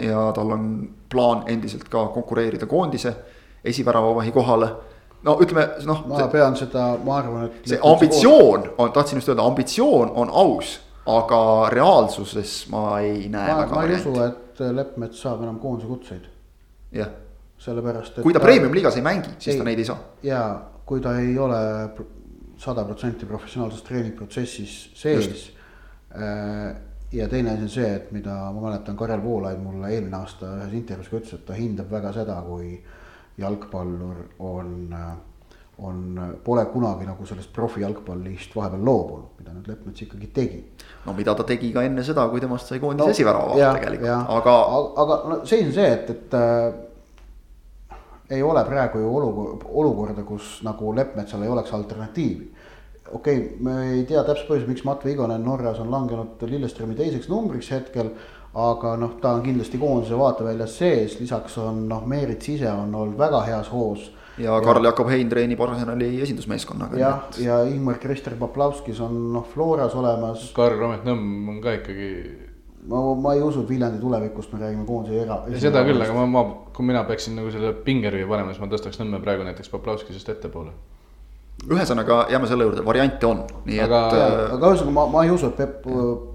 ja tal on plaan endiselt ka konkureerida koondise esiväravavahi kohale no ütleme noh. ma pean seda, ma arvan, et. see ambitsioon on, tahtsin just öelda, ambitsioon on aus aga reaalsuses ma ei näe ma, ma ei usu, et Leppmets saab enam koondise kutseid. jah. Sellepärast, et. kui ta premium-liigas ei mängi, siis ei, ta neid ei saa. ja kui ta ei ole sada protsenti professionaalses treeningprotsessis sees. Äh, ja teine asi on see, et mida ma mäletan, Karel Voolaid mulle eelmine aasta ühes intervjuus ka ütles, et ta hindab väga seda, kui jalgpallur on äh, on, pole kunagi nagu sellest profijalgpallist vahepeal loobunud, mida nüüd Leppmets ikkagi tegi. no mida ta tegi ka enne seda, kui temast sai koondise no, esivärava tegelikult, aga. aga no seis on see, et, et äh, ei ole praegu ju olukord, olukorda, kus nagu Leppmetsal ei oleks alternatiivi. okei okay,, me ei tea täpset põhjust, miks Matt Vigonen Norras on langenud Lilleströmi teiseks numbriks hetkel aga noh, ta on kindlasti koondise vaateväljas sees, lisaks on noh, Meerits ise on olnud väga heas hoos ja Karl-Jakob Hein treenib Arsenali esindusmeeskonnaga. jah, ja Ingmar Krister Poplavskis on noh, Floras olemas. Karl Romet Nõmm on ka ikkagi ma, ma ei usu, et Viljandi tulevikust me räägime koondise era. seda küll, aga ma, ma, kui mina peaksin nagu selle pingerüvi panema, siis ma tõstaks Nõmme praegu näiteks Poplavskisest ettepoole. ühesõnaga jääme selle juurde, variante on, nii Aga- et äh, aga ühesõnaga ma, ma ei usu, et Peep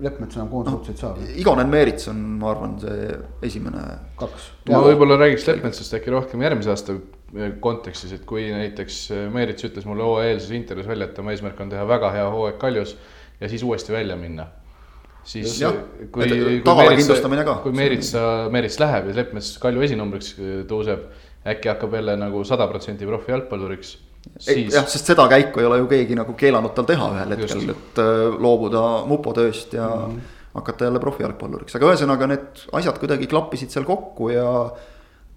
Leppmets enam koondise otseid saab, Igonen Meerits on, ma arvan, see esimene kaks. ma võib-olla räägiks Leppmetsast äkki rohkem järgmise aasta kontekstis, et kui näiteks Meerits ütles mulle hooajalses intervjuus välja, et tema eesmärk on teha väga hea hooaeg Kaljus ja siis uuesti välja minna. Siis Jah, kui, kui tavale Meerits, kindlustamine ka. kui Meerits, Meerits läheb ja Leppmets Kalju esinumbriks tõuseb, äkki hakkab jälle nagu sada protsenti profi jalgpalluriks, siis jah, sest seda käiku ei ole ju keegi nagu keelanud tal teha ühel hetkel, et äh, loobuda mupo tööst ja mm -hmm. hakata jälle profijalgpalluriks, aga ühesõnaga need asjad kuidagi klappisid seal kokku ja.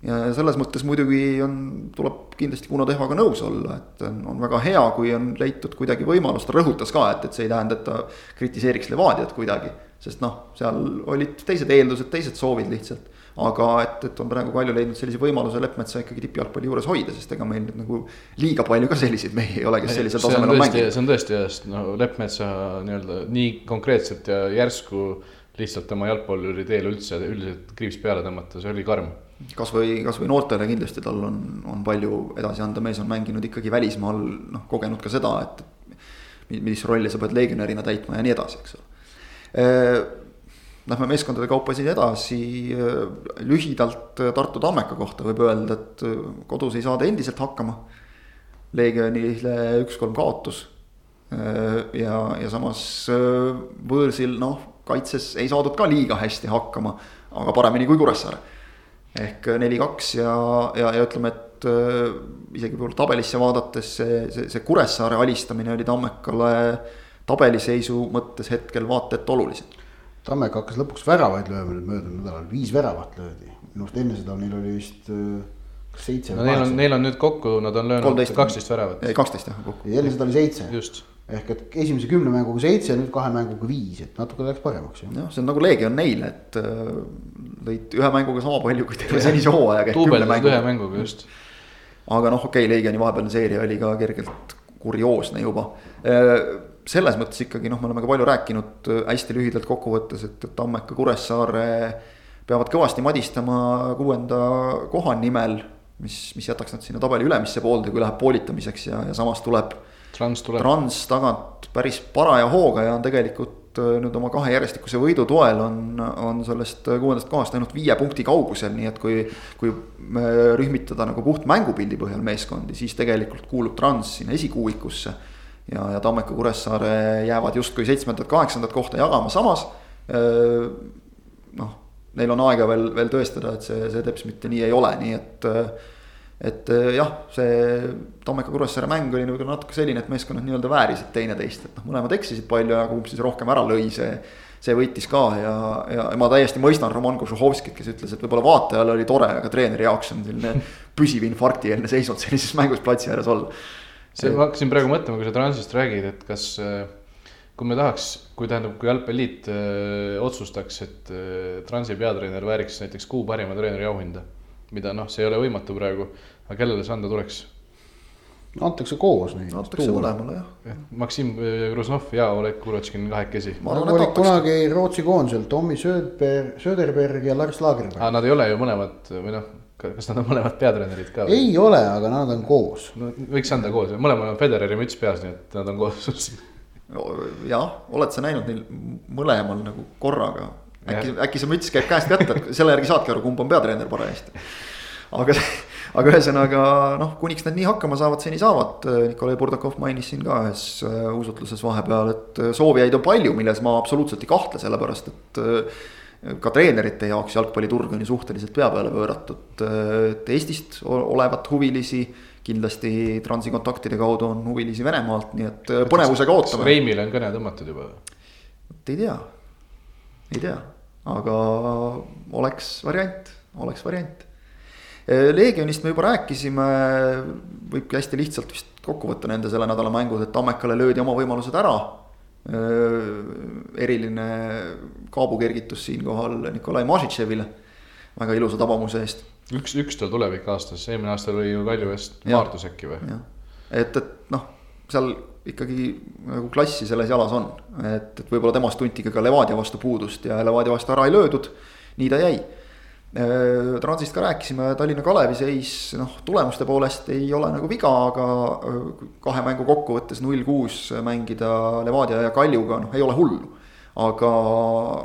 Ja selles mõttes muidugi on, tuleb kindlasti Kuno Tehvaga nõus olla, et on, on väga hea, kui on leitud kuidagi võimalus, ta rõhutas ka, et, et see ei tähenda, et ta kritiseeriks Levadiat kuidagi. sest noh, seal olid teised eeldused, teised soovid lihtsalt aga et, et on praegu Kalju leidnud sellise võimaluse Leppmetsa ikkagi tippjalgpalli juures hoida, sest ega meil nüüd nagu liiga palju ka selliseid mehi ei ole, kes sellisel on tasemel on tõesti, mänginud. see on tõesti jah, sest no Leppmetsa nii-öelda nii konkreetselt ja järsku lihtsalt tema jalgpalluri teel üldse üldiselt kriips peale tõmmata, see oli karm. Kasvõi, kasvõi noortele kindlasti tal on, on palju edasi anda, mees on mänginud ikkagi välismaal, noh kogenud ka seda, et. mis rolli sa pead legionärina täitma ja nii edasi, eks ole. Lähme meeskondade kaupa siin edasi, lühidalt Tartu Tammeka kohta võib öelda, et kodus ei saada endiselt hakkama. Legionile üks-kolm kaotus. ja, ja samas võõrsil noh, kaitses ei saadud ka liiga hästi hakkama, aga paremini kui Kuressaare. Ehk neli-kaks ja, ja, ja ütleme, et äh, isegi võib-olla tabelisse vaadates see, see, see Kuressaare alistamine oli Tammekale tabeliseisu mõttes hetkel vaata et olulisem. Tammeka hakkas lõpuks väravaid lööma nüüd möödunud nädalal, viis väravat löödi. minu arust enne seda neil oli vist äh, kas seitse no või neil on, kaheksa. neil on nüüd kokku, nad on löönud 13. kaksteist väravat, ei, kaksteist jah kokku. enne seda oli seitse. just. Ehk et esimese kümne mänguga seitse, nüüd kahe mänguga viis, et natuke läks paremaks jah, see on nagu Leegion neile, et äh, lõid ühe mänguga sama palju kui terve senise hooajaga. duubeldasid ühe mänguga just. aga noh, okei okay,, Leegioni vahepealne seeria oli ka kergelt kurioosne juba. selles mõttes ikkagi noh, me oleme ka palju rääkinud äh, hästi lühidalt kokkuvõttes, et, et Tammeka, Kuressaare peavad kõvasti madistama kuuenda koha nimel. mis, mis jätaks nad sinna tabeli ülemisse poolde, kui läheb poolitamiseks ja, ja samas tuleb Trans tuleb. Trans tagant päris paraja hooga ja on tegelikult äh, nüüd oma kahe järjestikuse võidu toel on, on sellest äh, kuuendast kohast ainult viie punkti kaugusel, nii et kui. kui äh, rühmitada nagu puht mängupildi põhjal meeskondi, siis tegelikult kuulub Trans sinna esikuuikusse. ja, ja Tammeka, Kuressaare jäävad justkui seitsmendat-kaheksandat kohta jagama, samas noh, neil on aega veel, veel tõestada, et see, see teps mitte nii ei ole, nii et et jah, see Tammeka Kuressaare mäng oli nagu natuke selline, et meeskonnad nii-öelda väärisid teineteist, et noh, mõlemad eksisid palju ja kumb siis rohkem ära lõi, see. see võitis ka ja, ja ma täiesti mõistan Roman Kožuhovskit, kes ütles, et võib-olla vaatajale oli tore, aga treeneri jaoks on selline püsiv infarktieelne seisund sellises mängus platsi ääres olla. see, ma hakkasin praegu mõtlema, kui sa Transist räägid, et kas, kui me tahaks, kui tähendab, kui jalgpalliliit öö, otsustaks, et öö, Transi peatreener vääriks näiteks kuu parima treeneri auhinda, mida noh, see ei ole võimatu praegu, aga kellele see anda tuleks? antakse koos neid. antakse mõlemale jah. Maksim Gruznov ja Oleg Kurotškin kahekesi. nagu kunagi Rootsi koondisel Tommy Söderberg, Söderberg ja Lars Lagerberg. aa, nad ei ole ju mõlemad või noh, kas nad on mõlemad peatreenerid ka? ei ole, aga nad on koos. no võiks anda koos, mõlemal on Federeri müts peas, nii et nad on koos jah, oled sa näinud neil mõlemal nagu korraga? Äkki, äkki see müts käib käest kätte, selle järgi saadki aru, kumb on peatreener parajasti. aga, aga ühesõnaga noh, kuniks nad nii hakkama saavad, seni saavad. Nikolai Burdakov mainis siin ka ühes äh, usutluses vahepeal, et äh, soovijaid on palju, milles ma absoluutselt ei kahtle, sellepärast et äh, ka treenerite jaoks jalgpalliturg on ju suhteliselt pea peale pööratud, et Eestist olevat huvilisi kindlasti Transi kontaktide kaudu on huvilisi Venemaalt, nii et põnevusega ootame. Reimile on kõne tõmmatud juba? ei tea, ei tea, aga oleks variant, oleks variant. Leegionist me juba rääkisime, võibki hästi lihtsalt vist kokku võtta nende selle nädala mängud, et Tammekale löödi oma võimalused ära. eriline kaabukergitus siinkohal Nikolai Mažitševile, väga ilusa tabamuse eest üks, üks tal tuleb ikka aastas, eelmine aasta oli ju Kalju eest Maardus äkki või? et, et noh, seal ikkagi nagu klassi selles jalas on. et, et võib-olla temast tunti ka Levadia vastu puudust ja Levadia vastu ära ei löödud, nii ta jäi. Äh, Transist ka rääkisime, Tallinna Kalevi seis noh, tulemuste poolest ei ole nagu viga, aga äh, kahe mängu kokkuvõttes null kuus mängida Levadia ja Kaljuga noh, ei ole hullu. aga,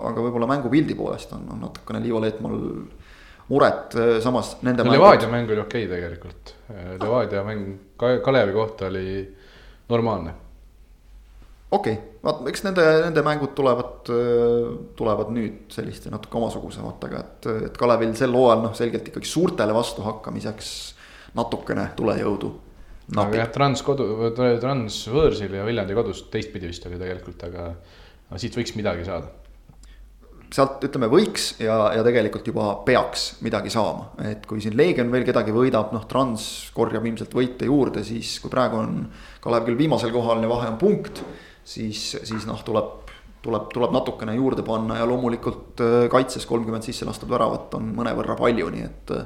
aga võib-olla mängupildi poolest on, on natukene Liivo Leetmaal muret, äh, samas nende no,. Levadia mäng oli okei okay tegelikult, Levadia mäng Kalevi kohta oli normaalne. okei okay., vaat eks nende, nende mängud tulevad, tulevad nüüd selliste natuke omasuguse vaatega, et, et Kalevil sel hooajal noh, selgelt ikkagi suurtele vastuhakkamiseks natukene tulejõudu. aga jah, Trans kodu, Trans võõrsil ja Viljandi kodus teistpidi vist oli tegelikult, aga, aga siit võiks midagi saada sealt ütleme võiks ja, ja tegelikult juba peaks midagi saama, et kui siin Leegion veel kedagi võidab, noh, Trans korjab ilmselt võite juurde, siis kui praegu on Kalev küll viimasel kohal ja vahe on punkt, siis, siis noh, tuleb, tuleb, tuleb natukene juurde panna ja loomulikult äh, kaitses kolmkümmend sisse lastud väravat on mõnevõrra palju, nii et.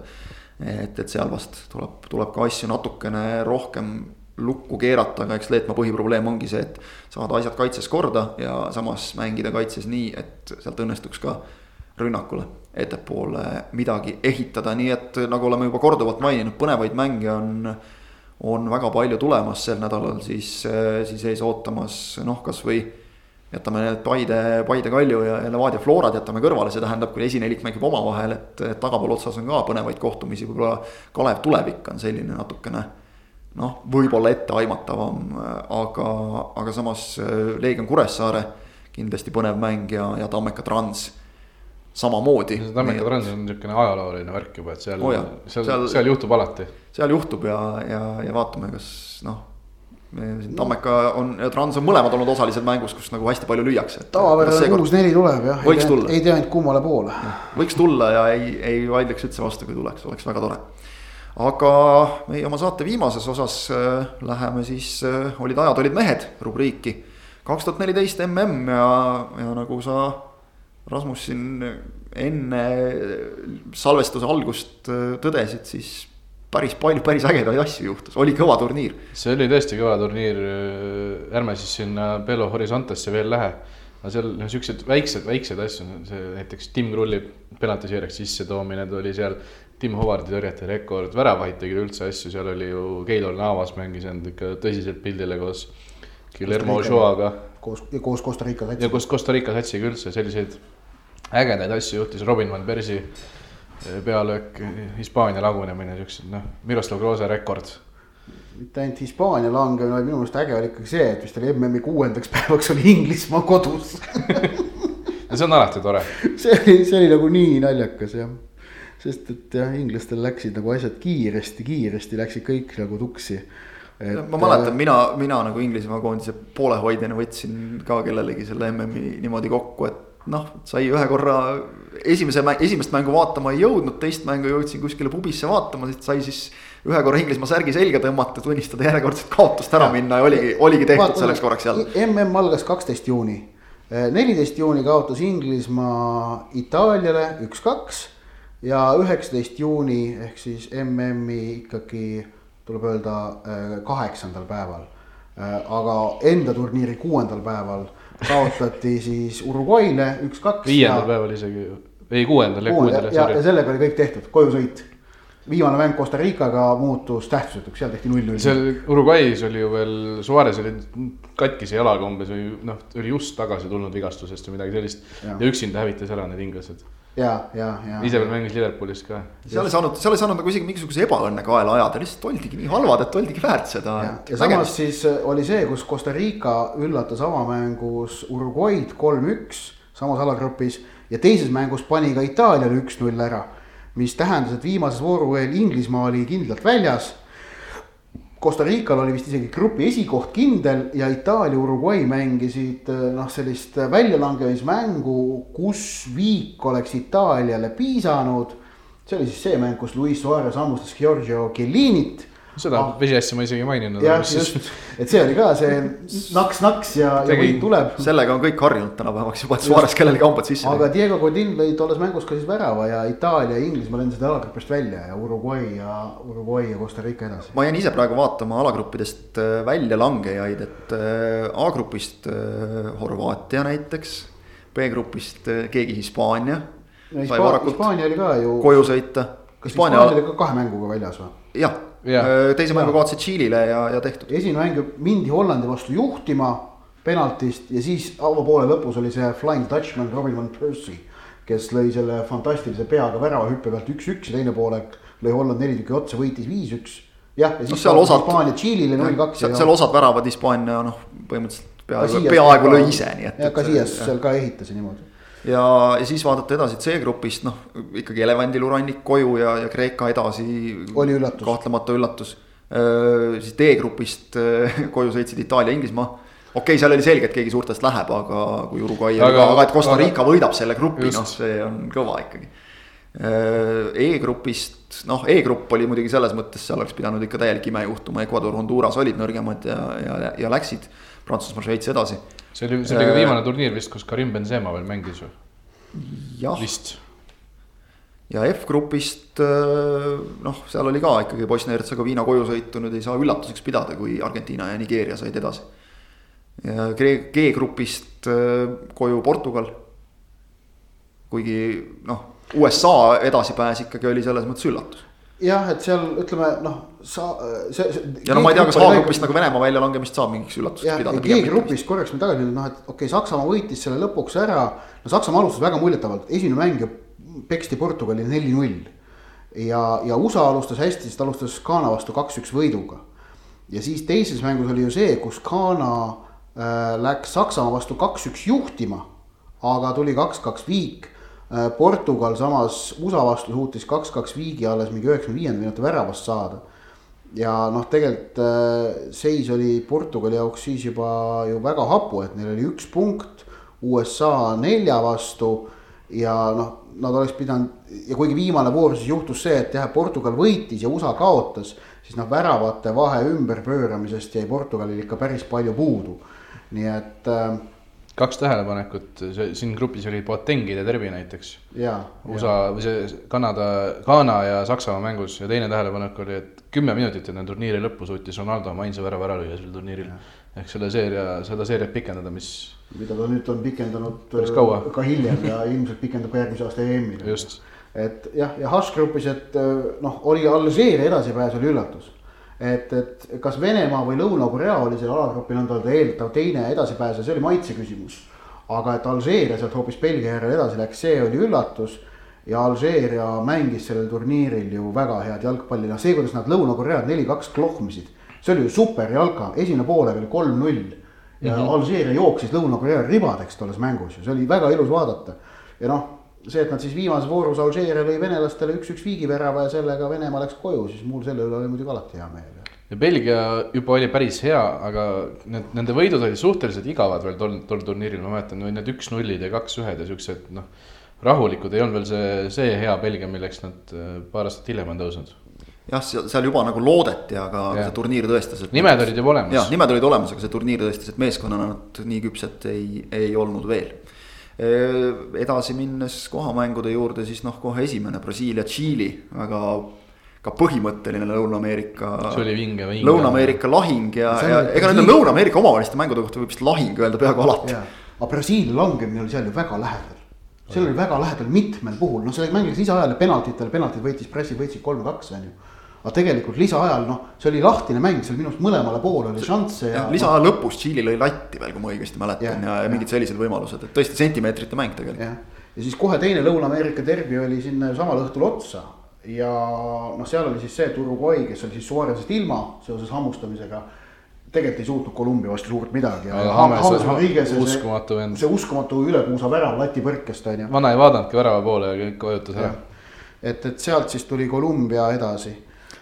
et, et seal vast tuleb, tuleb ka asju natukene rohkem lukku keerata, aga eks Leetmaa põhiprobleem ongi see, et saada asjad kaitses korda ja samas mängida kaitses nii, et sealt õnnestuks ka rünnakule ettepoole midagi ehitada, nii et nagu oleme juba korduvalt maininud, põnevaid mänge on. on väga palju tulemas sel nädalal, siis, siis ees ootamas. Noh, kasvõi jätame need Paide, Paide Kalju ja, Levadia Florad jätame kõrvale, see tähendab, kui esinelik mängib omavahel, et tagapool otsas on ka põnevaid kohtumisi, võib-olla Kalev tulevik on selline natukene noh, võib-olla etteaimatavam, aga, aga samas äh, Leegion Kuressaare kindlasti põnev mäng ja, ja Tammeka Trans samamoodi. Tammeka Trans on niisugune ajalooline värk juba, et seal oh, seal, seal, seal juhtub alati. seal juhtub ja, ja, ja vaatame, kas noh. siin Tammeka on ja Trans on mõlemad olnud osalised mängus, kus nagu hästi palju lüüakse. tavapärane kuus-neli tuleb jah, ei tea, ei tea ainult kummale poole. võiks tulla ja ei, ei vaidleks üldse vastu, kui tuleks, oleks väga tore aga meie oma saate viimases osas äh, läheme siis äh,, olid ajad, olid mehed rubriiki. kaks tuhat neliteist mm ja, ja nagu sa, Rasmus siin enne salvestuse algust äh, tõdesid, siis päris palju, päris ägedaid asju juhtus, oli kõva turniir. see oli tõesti kõva turniir, ärme siis sinna Belo Horizontesse veel lähe. aga seal noh, siuksed väiksed, väiksed asju, see näiteks Tim Krulli penaltiseeriaks sissetoomine oli seal Tim Hovardi tõrjete rekord, väravaid tegi üldse asju, seal oli ju Keilor Navas mängis end ikka tõsiselt pildile koos Guillermo Ochoaga. koos, koos Costa Rica satsiga. ja koos Costa Rica satsiga üldse selliseid ägedaid asju juhtis, Robin van Persie eh, pealöök, Hispaania lagunemine, siuksed noh, Miroslav Klose rekord mitte ainult Hispaania langemine, vaid minu meelest äge oli ikkagi see, et vist oli MM-i kuuendaks päevaks oli Inglismaa kodus no see on alati tore. see oli, see oli nagu nii naljakas jah sest et jah, inglastel läksid nagu asjad kiiresti, kiiresti läksid kõik nagu tuksi. Et... ma mäletan, mina, mina nagu Inglismaa koondise poolehoidjana võtsin ka kellelegi selle MM-i niimoodi kokku, et noh, sai ühe korra esimese esimest mängu vaatama ei jõudnud, teist mängu jõudsin kuskile pubisse vaatama, siis sai siis ühe korra Inglismaa särgi selga tõmmata, tunnistada järjekordset kaotust ära ja. minna ja oligi, oligi tehtud Vaata, selleks korraks jälle. MM algas kaksteist juuni, neliteist juuni kaotas Inglismaa Itaaliale üks-kaks ja üheksateist juuni ehk siis MM-i ikkagi tuleb öelda äh, kaheksandal päeval. Äh, aga enda turniiri kuuendal päeval kaotati siis Uruguay'le üks-kaks. viiendal päeval isegi, ei kuuendal ja kuuendal. ja, ja sellega oli kõik tehtud, kojusõit viimane mäng Costa Ricaga muutus tähtsusetuks, seal tehti null-null. seal Uruguay's oli ju veel, Suarez oli katkise jalaga umbes või noh, oli just tagasi tulnud vigastusest või midagi sellist. ja üksinda hävitas ära need inglased ja, ja, ja. ise veel mängis Liverpoolis ka. seal ei saanud, seal ei saanud nagu isegi mingisuguse ebaõnne kaela ajada, lihtsalt oldigi nii halvad, et oldigi väärt seda. ja, samas siis äh, oli see, kus Costa Rica üllatas avamängus Uruguay'd kolm-üks samas alagrupis ja teises mängus pani ka Itaaliale üks-null ära. mis tähendas, et viimases vooru veel Inglismaa oli kindlalt väljas Costa Rical oli vist isegi grupi esikoht kindel ja Itaalia, Uruguay mängisid eh, noh, sellist väljalangemismängu, kus viik oleks Itaaliale piisanud. see oli siis see mäng, kus Luis Suarez hammustas Giorgio Chiellinit, seda Ah. vesiasja ma isegi ei maininud. jah, just, et see oli ka see naks-naks ja, ja Tegi- võit tuleb. sellega on kõik harjunud tänapäevaks juba, et Suarez kellelegi hambad sisse aga lüüa. Diego Godin lõi tolles mängus ka siis värava ja Itaalia ja Inglismaa lendasid alagrupist välja ja Uruguay ja Uruguay ja Costa Rica edasi. ma jäin ise praegu vaatama alagruppidest äh, väljalangejaid, et äh, A-grupist äh, Horvaatia näiteks, B-grupist keegi Hispaania varakult Hispaania oli ka ju, koju sõita. kas Hispaania oli ka kahe mänguga väljas või? jah Jah. ja., teise mängu kaotasid Tšiilile ja, ja tehtud. esimene mäng mindi Hollandi vastu juhtima penaltist ja siis avapoole lõpus oli see Flying Dutchman Robin van Persie, kes lõi selle fantastilise peaga väravahüppe pealt üks-üks ja teine poolek lõi Holland neli tükki otsa, võitis viis-üks. jah, ja siis seal osad- Hispaania Tšiilile null-kaks seal, seal osad väravad Hispaania noh, põhimõtteliselt peaaegu, peaaegu ka- lõi ise, nii et. ja Casillas seal ka ehitas niimoodi. ja, ja siis vaadata edasi C-grupist noh, ikkagi elevandilurannik koju ja, ja Kreeka edasi. Oli üllatus. kahtlemata üllatus. siis D-grupist koju sõitsid Itaalia, Inglismaa. okei okay,, seal oli selge, et keegi suurtest läheb, aga kui Uruguay Aga- ka, aga et Costa aga- Rica võidab selle grupi, noh, see on kõva ikkagi. E-grupist, noh, E-grupp oli muidugi selles mõttes, seal oleks pidanud ikka täielik ime juhtuma, Ecuador, Honduras olid nõrgemad ja, ja, ja läksid Prantsusmaa, Šveits edasi. see oli, see oli ka viimane turniir vist, kus Karim Benzema veel mängis ju, jah, vist. ja F-grupist öö, noh, seal oli ka ikkagi Bosnia-Hertsegoviina kojusõitu nüüd ei saa üllatuseks pidada, kui Argentiina ja Nigeeria said edasi. G-grupist koju Portugal. kuigi noh, USA edasipääs ikkagi oli selles mõttes üllatus. jah, et seal ütleme noh, sa see, see. ja no ma ei tea, kas A-grupist nagu Venemaa väljalangemist saab mingiks üllatuseks pidada. G-grupist korraks me tagasi nüüd noh, et okei okay,, Saksamaa võitis selle lõpuks ära. no Saksamaa alustas väga muljetavalt, esimene mäng peksti Portugali neli-null. ja, ja USA alustas hästi, sest alustas Ghana vastu kaks-üks võiduga. ja siis teises mängus oli ju see, kus Ghana äh, läks Saksamaa vastu kaks-üks juhtima. aga tuli kaks-kaks viik. Portugal samas USA vastu suutis kaks-kaks viigi alles mingi üheksakümne viienda minuti väravast saada ja noh, tegelikult äh, seis oli Portugali jaoks siis juba ju väga hapu, et neil oli üks punkt USA nelja vastu ja noh, nad oleks pidanud ja kuigi viimane voor siis juhtus see, et jah, Portugal võitis ja USA kaotas, siis noh, väravate vahe ümberpööramisest jäi Portugalil ikka päris palju puudu. nii et äh, kaks tähelepanekut, siin grupis oli Boatengide derbi näiteks. ja. USA või see Kanada, Ghana ja Saksamaa mängus ja teine tähelepanek oli, et kümme minutit enne turniiri lõppu suutis Ronaldo oma ainsa värava ära lüüa sel turniiril. ehk selle seeria, seda seeriat pikendada, mis mida ta nüüd on pikendanud kaua. ka hiljem ja ilmselt pikendab ka järgmise aasta EM-il. just, et jah, ja H-grupis, et noh, oli Alžeeria edasipääs oli üllatus. et, et kas Venemaa või Lõuna-Korea oli seal alagrupi nõnda öelda eeldav teine edasipääs ja see oli maitse küsimus. aga et Alžeeria sealt hoopis Belgia järel edasi läks, see oli üllatus. ja Alžeeria mängis sellel turniiril ju väga head jalgpalli, noh see, kuidas nad Lõuna-Koread neli-kaks klohmisid, see oli ju super jalka, esimene poolaeg oli kolm-null. ja mm -hmm. Alžeeria jooksis Lõuna-Korea ribadeks tolles mängus ju, see oli väga ilus vaadata. ja noh, see, et nad siis viimases voorus Alžeeria lõi venelastele üks-üks viigivärava ja sellega Venemaa läks koju, siis mul selle üle oli muidugi alati hea meel. ja Belgia juba oli päris hea, aga need, nende võidud olid suhteliselt igavad veel tol, tol turniiril, ma mäletan, need üks-nullid ja kaks-ühed ja siuksed noh. rahulikud ei olnud veel see, see hea Belgia, milleks nad äh, paar aastat hiljem on tõusnud. jah, seal, seal juba nagu loodeti, aga Jah. see turniir tõestas, et. nimed olid juba jah, olemas. nimed olid olemas, aga see turniir tõestas, et meeskonnana nad nii küpsed ei, ei olnud veel. Edasi minnes kohamängude juurde, siis noh, kohe esimene Brasiilia, Tšiili, väga ka põhimõtteline Lõuna-Ameerika. see oli vinge, vinge. Lõuna-Ameerika lahing ja, ja ega nende Lõuna-Ameerika omavaheliste mängude kohta võib vist lahing öelda peaaegu alati. aga Brasiilia langemine oli seal ju väga lähedal. seal oli väga lähedal mitmel puhul, noh, see mäng läks lisaajale penaltitele, penaltid võitis, Brassil võitsid kolm-kaks on ju. Aga tegelikult lisaajal noh, see oli lahtine mäng, seal minu arust mõlemale poole oli šansse ja. lisaaja lõpus Tšiili lõi latti veel, kui ma õigesti mäletan ja, ja, ja mingid sellised võimalused, et tõesti sentimeetrite mäng tegelikult. ja siis kohe teine Lõuna-Ameerika derbi oli ju samal õhtul otsa ja noh, seal oli siis see, et Uruguay, kes oli siis Suarezist ilma seoses hammustamisega. tegelikult ei suutnud Kolumbia vastu suurt midagi. Uskumatu vend. see uskumatu ülepuusa värav Läti põrkest on ju. vana ei vaadanudki värava poole ja kõik vajutas ära et, et sealt siis tuli Kolumbia edasi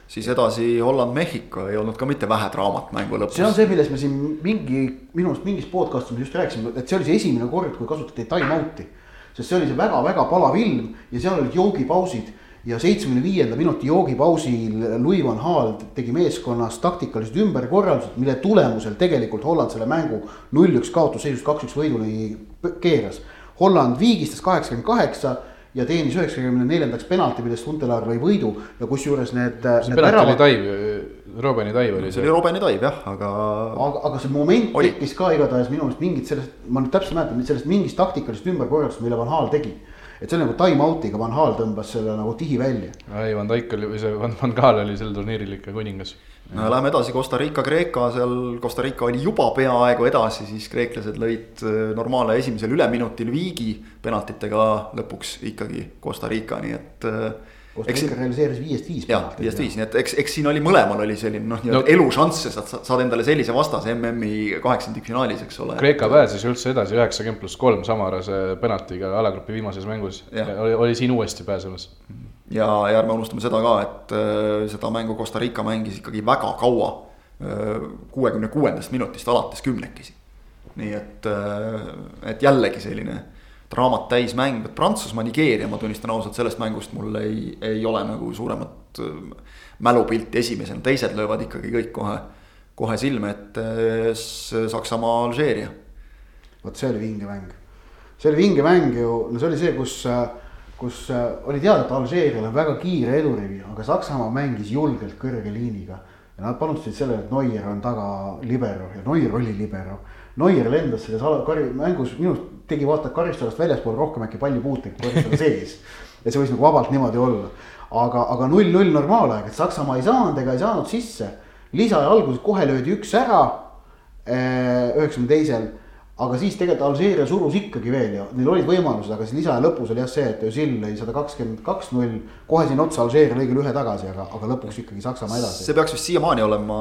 siis edasi Holland-Mehhiko ei olnud ka mitte vähe draamat mängu lõpus. see on see, millest me siin mingi, minu arust mingis podcast'is me just rääkisime, et see oli see esimene kord, kui kasutati time out'i. sest see oli see väga-väga palav ilm ja seal olid joogipausid ja seitsmekümne viienda minuti joogipausil Louis van Gaal tegi meeskonnas taktikalised ümberkorraldused, mille tulemusel tegelikult Holland selle mängu null-üks kaotusseisust kaks-üks võiduni keeras. Holland viigistas kaheksakümmend kaheksa ja teenis üheksakümne neljandaks penalti, millest Huntelaar lõi võidu ja kusjuures need. see penalti väravad... oli taiv, Robeni taiv oli see. see oli Robeni taiv jah, aga. aga, aga see moment oli. tekkis ka igatahes minu meelest mingit sellest, ma nüüd täpselt mäletan, sellest mingist taktikalisest ümberkorraldusest, mille Van Gaal tegi et see oli nagu time out'iga Van Hal tõmbas selle nagu tihi välja. ei, Van Dijk oli või see Van, Van Gaal oli sel turniiril ikka kuningas. No läheme edasi, Costa Rica, Kreeka, seal Costa Rica oli juba peaaegu edasi, siis kreeklased lõid äh, normaalne esimesel üleminutil viigi penaltitega lõpuks ikkagi Costa Rica, nii et äh, Costa Rica realiseeris viiest viis. jah, viiest viis, nii et eks, eks siin oli mõlemal oli selline noh, nii-öelda no, elušanss, sa saad endale sellise vastase MM-i kaheksandikfinaalis, eks ole. Kreeka pääses üldse edasi üheksakümmend pluss kolm samarase penaltiga alagrupi viimases mängus. oli, oli siin uuesti pääsemas. Ja, ja ärme unustame seda ka, et äh, seda mängu Costa Rica mängis ikkagi väga kaua äh,. kuuekümne kuuendast minutist alates kümnekesi. nii et äh,, et jällegi selline draamat täis mäng, et Prantsusmaa, Nigeeria, ma tunnistan ausalt, sellest mängust mul ei, ei ole nagu suuremat äh, mälupilti esimesena, teised löövad ikkagi kõik kohe, kohe silme ette. Saksamaa, Alžeeria. vot see oli vinge mäng, see oli vinge mäng ju, no see oli see, kus, kus oli teada, et Alžeerial on väga kiire edurivi, aga Saksamaa mängis julgelt kõrge liiniga. ja nad panustasid sellele, et Neuer on taga libero ja Neuer oli libero Neuer lendas selles kari-, mängus minu arust tegi vaata karistusest väljaspool rohkem äkki palli puuteid kui karistuse sees. et see võis nagu vabalt niimoodi olla. aga, aga null-null normaalaeg, et Saksamaa ei saanud ega ei saanud sisse. lisaaja alguses kohe löödi üks ära. Eh, üheksakümne teisel aga siis tegelikult Alžeeria surus ikkagi veel ja neil olid võimalused, aga siis lisaja lõpus oli jah see, et Özil lõi sada kakskümmend kaks null. kohe siin otsa Alžeeria lõi küll ühe tagasi, aga, aga lõpuks ikkagi Saksamaa edasi. see peaks vist siiamaani olema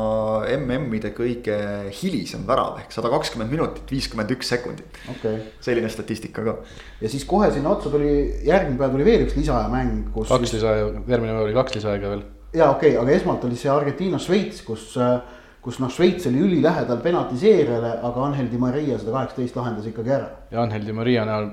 MM-ide kõige hilisem värav ehk sada kakskümmend minutit, viiskümmend üks sekundit okay.. selline statistika ka. ja siis kohe sinna otsa tuli, järgmine päev tuli veel üks lisaaja mäng, kus. kaks lisaaja, järgmine päev oli kaks lisaaega veel. ja okei okay,, aga esmalt oli see Argentiina-Šveits, kus äh, kus noh, Šveits oli ülilähedal penaltiseerijale, aga Angel Di Maria seda kaheksateist lahendas ikkagi ära. ja Angel Di Maria näol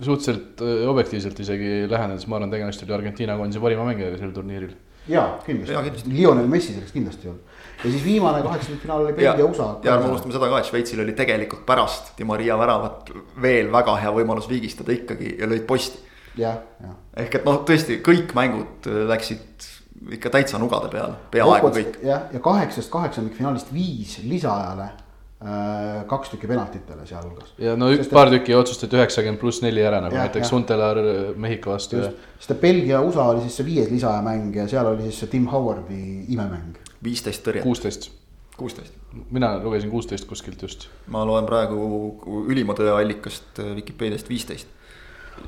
suhteliselt äh, objektiivselt isegi lähenedes, ma arvan, tegemist oli Argentiina koondise parima mängijaga sel turniiril. ja kindlasti, kindlasti., Lionel Messi selleks kindlasti ei olnud. ja siis viimane kaheksakümnendfinaal oli Belgia, USA. ja ärme unustame seda ka, et Šveitsil oli tegelikult pärast Di Maria väravat veel väga hea võimalus viigistada ikkagi ja lõid posti. jah, jah. ehk et noh, tõesti kõik mängud läksid ikka täitsa nugade peal, peaaegu kõik. jah, ja kaheksast kaheksandikfinaalist viis lisaajale äh, kaks tükki penaltitele sealhulgas. ja no üks, paar tükki otsustati üheksakümmend pluss neli ära nagu ja, näiteks Huntelaar äh, Mehhiko vastu. sest Belgia, USA oli siis see viies lisaaja mäng ja seal oli siis see Tim Howardi imemäng. viisteist tõrjet. kuusteist. kuusteist. mina lugesin kuusteist kuskilt just. ma loen praegu ülima tõeallikast äh, Vikipeediast viisteist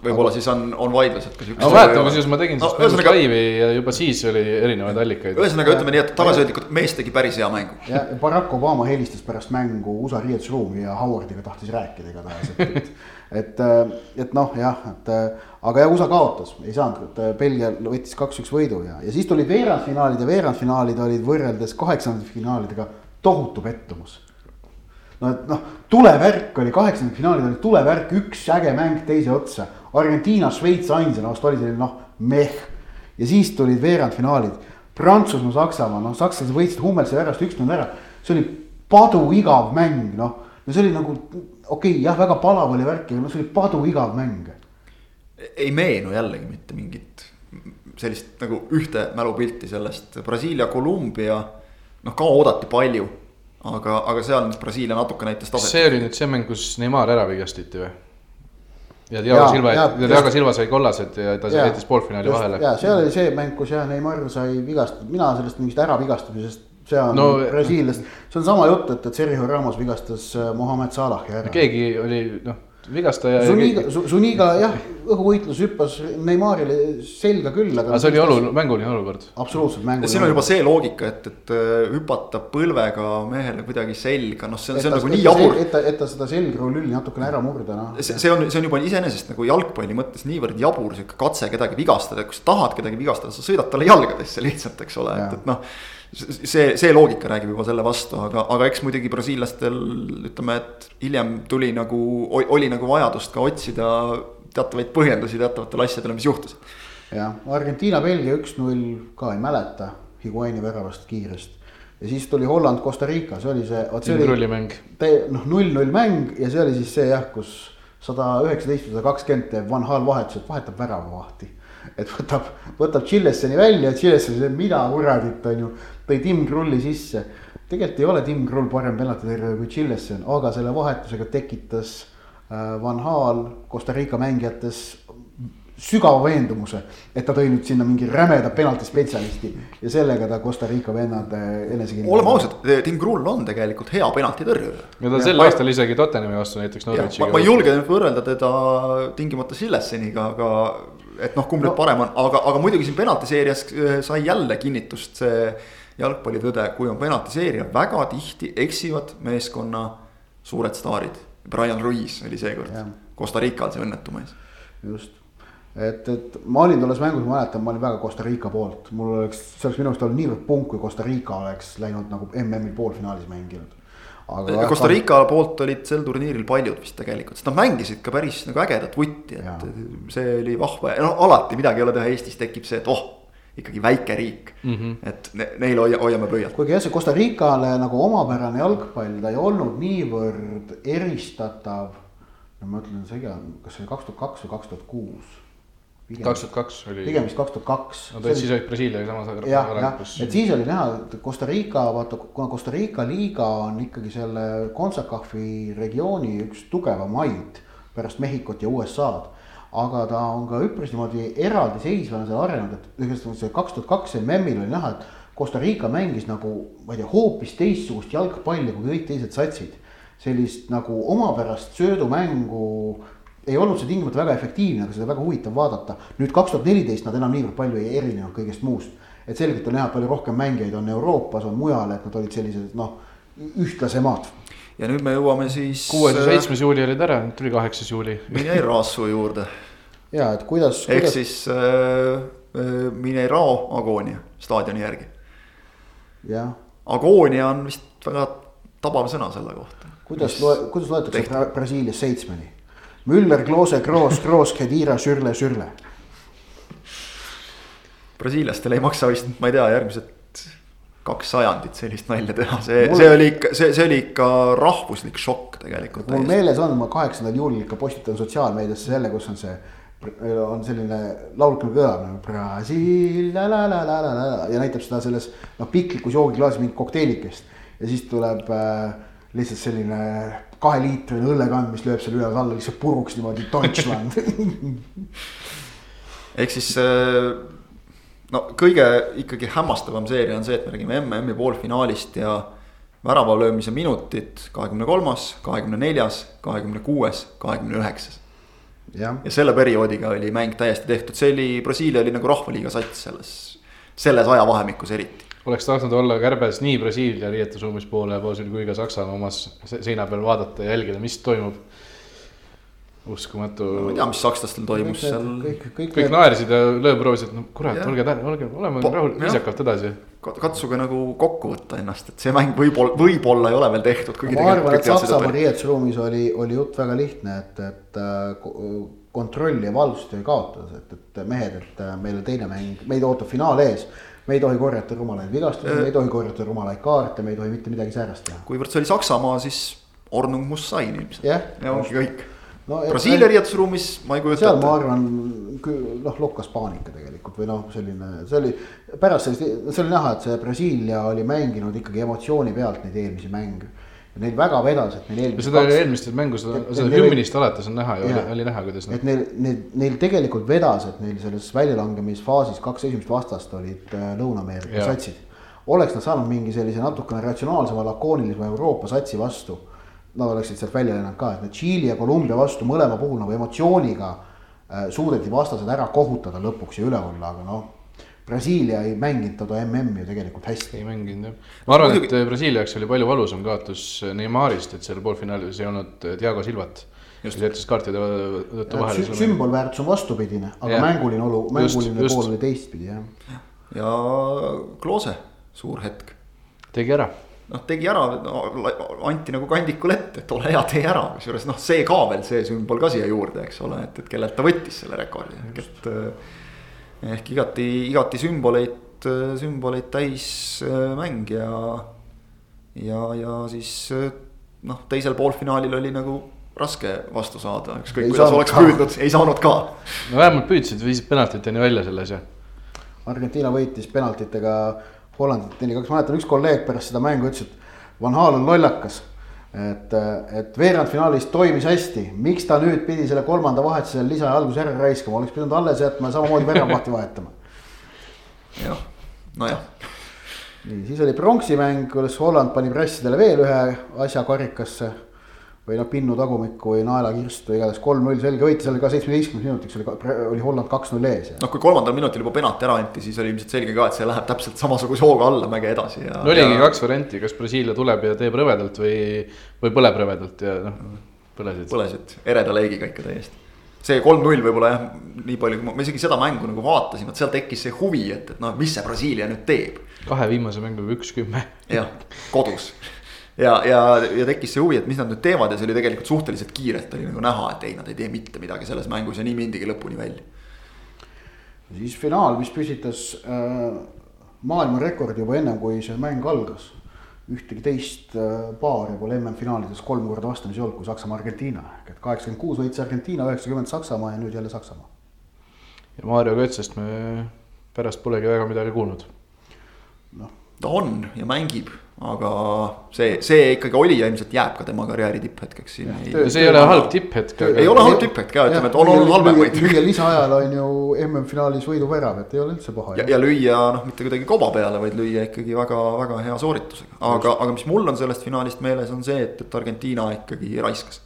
võib-olla siis on, on vaidlused, kas üks. no mäletan, kusjuures ma tegin no, ühesõnaga... laivi ja juba siis oli erinevaid allikaid. ühesõnaga ütleme nii, et tagasihoidlikult mees tegi päris hea mängu. ja Barack Obama helistas pärast mängu USA riietusruumi ja Howardiga tahtis rääkida igatahes, et, et. et, et noh, jah, et aga jah, USA kaotas, ei saanud, et Belgia võttis kaks-üks võidu ja, ja siis tulid veerandfinaalid ja veerandfinaalid olid võrreldes kaheksandikfinaalidega tohutu pettumus no et noh, tulevärk oli, kaheksandikfinaalid olid tulevärk, üks äge mäng teise otsa. Argentiina, Šveits ainsana vast oli selline noh, meh. ja siis tulid veerandfinaalid. Prantsusmaa, Saksamaa, noh, sakslased võitsid Hummelse värast üks-null ära. see oli paduigav mäng, noh. no see oli nagu okei okay,, jah, väga palav oli värk, aga noh, see oli paduigav mäng. ei meenu jällegi mitte mingit sellist nagu ühte mälupilti sellest Brasiilia, Kolumbia. noh, ka oodati palju aga, aga seal Brasiilia natuke näitas taset. see oli nüüd see mäng, kus Neimar ära vigastati või? ja Diego Silva, Diego Silva sai kollased ja ta jättis poolfinaali vahele. ja seal oli see mäng, kus jah, Neimar sai vigastatud, mina sellest mingist äravigastamisest see on no, brasiillast, see on sama jutt, et, et Sergio Ramos vigastas äh, Mohamed Salahi ära. keegi oli noh vigastaja. Zuniga, Zuniga jah, õhuvõitlus hüppas Neymarile selga küll, aga. aga see oli olu-, mänguline olukord. absoluutselt mänguline. siin on juba see loogika, et, et äh, hüpata põlvega mehele kuidagi selga, noh, see on, see on nagu nii jabur. et ta, et ta seda selgrolülli natukene ära murda, noh. see, see on, see on juba iseenesest nagu jalgpalli mõttes niivõrd jabur sihuke katse kedagi vigastada, kui sa tahad kedagi vigastada, sa sõidad talle jalgadesse lihtsalt, eks ole, et, et noh see, see loogika räägib juba selle vastu, aga, aga eks muidugi brasiillastel ütleme, et hiljem tuli nagu, oli nagu vajadust ka otsida teatavaid põhjendusi teatavatele asjadele, mis juhtusid. jah, Argentiina-Belgia üks-null ka ei mäleta Higuaini väravast kiirest. ja siis tuli Holland-Costa Rica, see oli see, vot see oli noh, null-null mäng ja see oli siis see jah, kus sada üheksateist või sada kakskümmend teeb Van Hal vahetuse, et vahetab väravavahti. Et võtab, võtab Chileseni välja, Chilesen ütleb, mida kuradit on ju, tõi Tim Krulli sisse. tegelikult ei ole Tim Krull parem penaltitõrjuja kui Chilesen, aga selle vahetusega tekitas äh, Van Hal Costa Rica mängijates sügava veendumuse, et ta tõi nüüd sinna mingi rämeda penaltispetsialisti ja sellega ta Costa Rica vennad enesekindlalt. oleme ausad, Tim Krull on tegelikult hea penaltitõrjuja. ja ta sel aastal isegi Tottenhami vastu näiteks ma, Norwichiga. ma ei julge nüüd võrrelda teda tingimata Sillesseniga, aga et noh, kumb nüüd No. parem on, aga, aga muidugi siin penaltiseerias äh, sai jälle kinnitust see jalgpallitõde, kui on penaltiseerija, väga tihti eksivad meeskonna suured staarid. Brian Ruiz oli seekord. Costa Rical see õnnetu mees. just, et, et ma olin tolles mängus, ma mäletan, ma olin väga Costa Rica poolt, mul oleks, see oleks minu arust olnud niivõrd punk, kui Costa Rica oleks läinud nagu MM-i poolfinaalis mänginud. Aga Costa Rica poolt olid sel turniiril paljud vist tegelikult, sest nad mängisid ka päris nagu ägedat vutti, et see oli vahva ja no alati midagi ei ole teha, Eestis tekib see, et oh, ikkagi väike riik mm. -hmm. et ne, neil hoia, hoiame pöialt. kuigi jah, see Costa Ricale nagu omapärane jalgpall, ta ei olnud niivõrd eristatav. no ma ütlen seega, kas see oli kaks tuhat kaks või kaks tuhat kuus? Kaks tuhat kaks oli. pigem vist kaks tuhat kaks. no ta siis olid Brasiiliaga samas jah, jah, arengus. et siis oli näha, et Costa Rica, vaata, kuna Costa Rica liiga on ikkagi selle CONCACAF-i regiooni üks tugevamaid pärast Mehhikot ja USA-d. aga ta on ka üpris niimoodi eraldiseisvana seal arenenud, et ühesõnaga see kaks tuhat kaks MM-il oli näha, et Costa Rica mängis nagu, ma ei tea, hoopis teistsugust jalgpalli kui kõik teised satsid. sellist nagu omapärast söödumängu ei olnud see tingimata väga efektiivne, aga seda väga huvitav vaadata. nüüd kaks tuhat neliteist nad enam niivõrd palju ei erinenud kõigest muust. et selgelt on näha, et palju rohkem mängijaid on Euroopas, on mujal, et nad olid sellised noh, ühtlasemad. ja nüüd me jõuame siis. kuues ja seitsmes juuli olid ära, nüüd tuli kaheksas juuli. Mineraasu juurde ja et kuidas, ehk kuidas, siis äh, äh, Minerao agoonia staadioni järgi. jah, agoonia on vist väga tabav sõna selle kohta. kuidas loe, kuidas loetakse Brasiilias seitsmeni? Müller, Klose, Kroos, Kroos, Kedira, Sürle, Sürle. brasiillastel ei maksa vist, ma ei tea, järgmised kaks sajandit sellist nalja teha, see, Mul- see oli ikka, see, see oli ikka rahvuslik šokk tegelikult. mul meeles on, ma kaheksandal juulil ikka postitan sotsiaalmeediasse selle, kus on see, on selline laul küll kõlab nagu Brasiil la la la la la la ja näitab seda selles noh, piklikus joogiklaasis mingit kokteilikest. ja siis tuleb äh, lihtsalt selline kaheliitrine õllekann, mis lööb selle üle-alla lihtsalt puruks niimoodi Deutschland. ehk siis äh, no kõige ikkagi hämmastavam seeria on see, et me räägime MM-i poolfinaalist ja värava löömise minutid kahekümne kolmas, kahekümne neljas, kahekümne kuues, kahekümne üheksas. ja selle perioodiga oli mäng täiesti tehtud, see oli, Brasiilia oli nagu rahvaliiga sats selles, selles ajavahemikus eriti. Oleks tahtnud olla kärbes nii Brasiilia riietusruumis poole poolel kui ka Saksamaa omas se- seina peal vaadata ja jälgida, mis toimub. uskumatu ma ei tea, mis sakslastel toimus seal. kõik, kõik, kõik naersid ja lööb proovisid, no kurat, olge tähele, olge, oleme rahul, viisakalt edasi. katsuge nagu kokku võtta ennast, et see mäng võib-olla, võib-olla ei ole veel tehtud. ma arvan, et Saksamaa riietusruumis oli, oli jutt väga lihtne, et, et äh, ko- kontrolli ja valvsust ei kaotas, et, et mehed, et äh, meil on teine mäng, meid ootab finaal ees. Me ei tohi korjata rumalaid vigastusi, me ei tohi korjata rumalaid kaarte, me ei tohi mitte midagi säärast teha. kuivõrd see oli Saksamaa, siis Ornung muss sain ilmselt. jah, ja ongi kõik. no Brasiilia riietusruumis ma ei kujuta seal ma ette. arvan, noh, lokkas paanika tegelikult või noh, selline, see oli pärast sellist, see oli näha, et see Brasiilia oli mänginud ikkagi emotsiooni pealt neid eelmisi mänge. Neil väga vedas, et neil ja eelmised seda oli eelmistes mängus, seda hümnist alates on näha ja oli, näha, kuidas et neil, neil, neil tegelikult vedas, et neil selles väljalangemisfaasis kaks esimest vastast olid äh, Lõuna-Ameerika satsid. oleks nad saanud mingi sellise natukene ratsionaalsema, lakoonilisema Euroopa satsi vastu. Nad oleksid sealt välja lennanud ka, et need Tšiili ja Kolumbia vastu mõlema puhul nagu emotsiooniga äh, suudeti vastased ära kohutada lõpuks ja üle olla, aga noh. Brasiilia ei mänginud toda MM-i ju tegelikult hästi. ei mänginud jah. ma arvan, et Brasiilia jaoks oli palju valusam kaotus Neymarist, et seal poolfinaalis ei olnud Diego Silvat. kes jättis kaartide tõttu vahele Sü. sümbolväärtus on vastupidine, aga Jah. mänguline olu, Just, mänguline just. pool oli teistpidi jah. ja Klose, suur hetk. tegi ära. noh, tegi ära no,, anti nagu kandikul ette, et ole hea, tee ära, kusjuures noh, see ka veel, see sümbol ka siia juurde, eks ole, et, et kellelt ta võttis selle rekordi, et. Ehk igati, igati sümboleid, sümboleid täis äh, mäng ja, ja, ja siis äh, noh, teisel poolfinaalil oli nagu raske vastu saada, ükskõik kuidas oleks ka. püüdnud, ei saanud ka. no vähemalt püüdsid, viisid penaltiteni välja selles ja. Argentiina võitis penaltitega Hollandit neli-kaks, mäletan üks kolleeg pärast seda mängu ütles, et Van Haal on lollakas et, et veerandfinaalis toimis hästi, miks ta nüüd pidi selle kolmanda vahetuse lisa alguses ära raiskama, oleks pidanud alles jätma ja samamoodi väravahti vahetama. jah, nojah. nii, siis oli pronksimäng, kus Holland pani pressidele veel ühe asja karikasse või noh, pinnu tagumikku või naelakirstu, igatahes kolm-null selge võit, seal ka seitsmeteistkümneks minutiks oli, oli Holland kaks-null ees. noh, kui kolmandal minutil juba penalti ära anti, siis oli ilmselt selge ka, et see läheb täpselt samasuguse hooga allamäge edasi ja. no oligi ja... kaks varianti, kas Brasiilia tuleb ja teeb rõvedalt või, või põleb rõvedalt ja noh, põlesid. põlesid ereda leegiga ikka täiesti see kolm-null võib-olla jah, nii palju, ma, isegi seda mängu nagu vaatasin, vot seal tekkis see huvi, et, et noh, mis see Brasiilia nüüd teeb. kahe viimase mänguga üks kümme. jah, kodus ja, ja, ja tekkis see huvi, et mis nad nüüd teevad ja see oli tegelikult suhteliselt kiirelt oli nagu näha, et ei, nad ei tee mitte midagi selles mängus ja nii mindigi lõpuni välja. siis finaal, mis püsitas äh, maailmarekordi juba ennem, kui see mäng algas. ühtegi teist äh, paari pole MM-finaalides kolm korda vastamisi olnud kui Saksamaa-Argentiina ehk et kaheksakümmend kuus võitis Argentiina, üheksakümmend Saksamaa ja nüüd jälle Saksamaa. ja Mario Götzest me pärast polegi väga midagi kuulnud. noh, ta on ja mängib aga see, see ikkagi oli ja ilmselt jääb ka tema karjääri tipphetkeks siin. see ei ole halb tipphetk. ei ole halb tipphetk ka, ütleme, et on olnud halvemaid. lüüa lisaajal on ju MM-finaalis võiduvärav, et ei ole üldse paha. ja, ja lüüa noh, mitte kuidagi koba peale, vaid lüüa ikkagi väga-väga hea sooritusega, aga, aga mis mul on sellest finaalist meeles, on see, et, et Argentiina ikkagi raiskas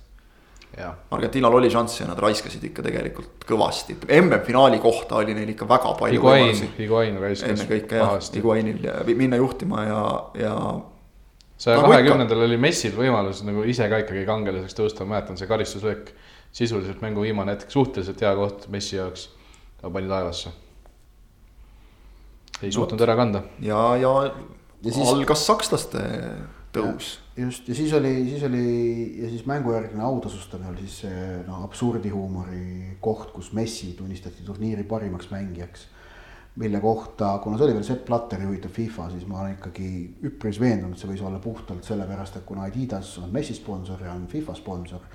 Argentiinal oli šansse ja nad raiskasid ikka tegelikult kõvasti, MM-finaali kohta oli neil ikka väga palju võimalusi. Higuain raiskas. ennekõike jah, Higuainil ja minna juhtima ja, ja. saja kahekümnendal oli Messil võimalus nagu ise ka ikkagi kangelaseks tõusta, ma mäletan, see karistuslöök. sisuliselt mängu viimane hetk, suhteliselt hea koht Messi jaoks, aga pani taevasse. ei suutnud ära kanda. ja, ja, ja siis... algas sakslaste tõus just ja siis oli, siis oli ja siis mängujärgne autasustamine oli siis see noh, absurdihuumori koht, kus Messi tunnistati turniiri parimaks mängijaks. mille kohta, kuna see oli veel Sepp Blatteri juhitav FIFA, siis ma olen ikkagi üpris veendunud, see võis olla puhtalt sellepärast, et kuna Adidas on Messi sponsor ja on FIFA sponsor.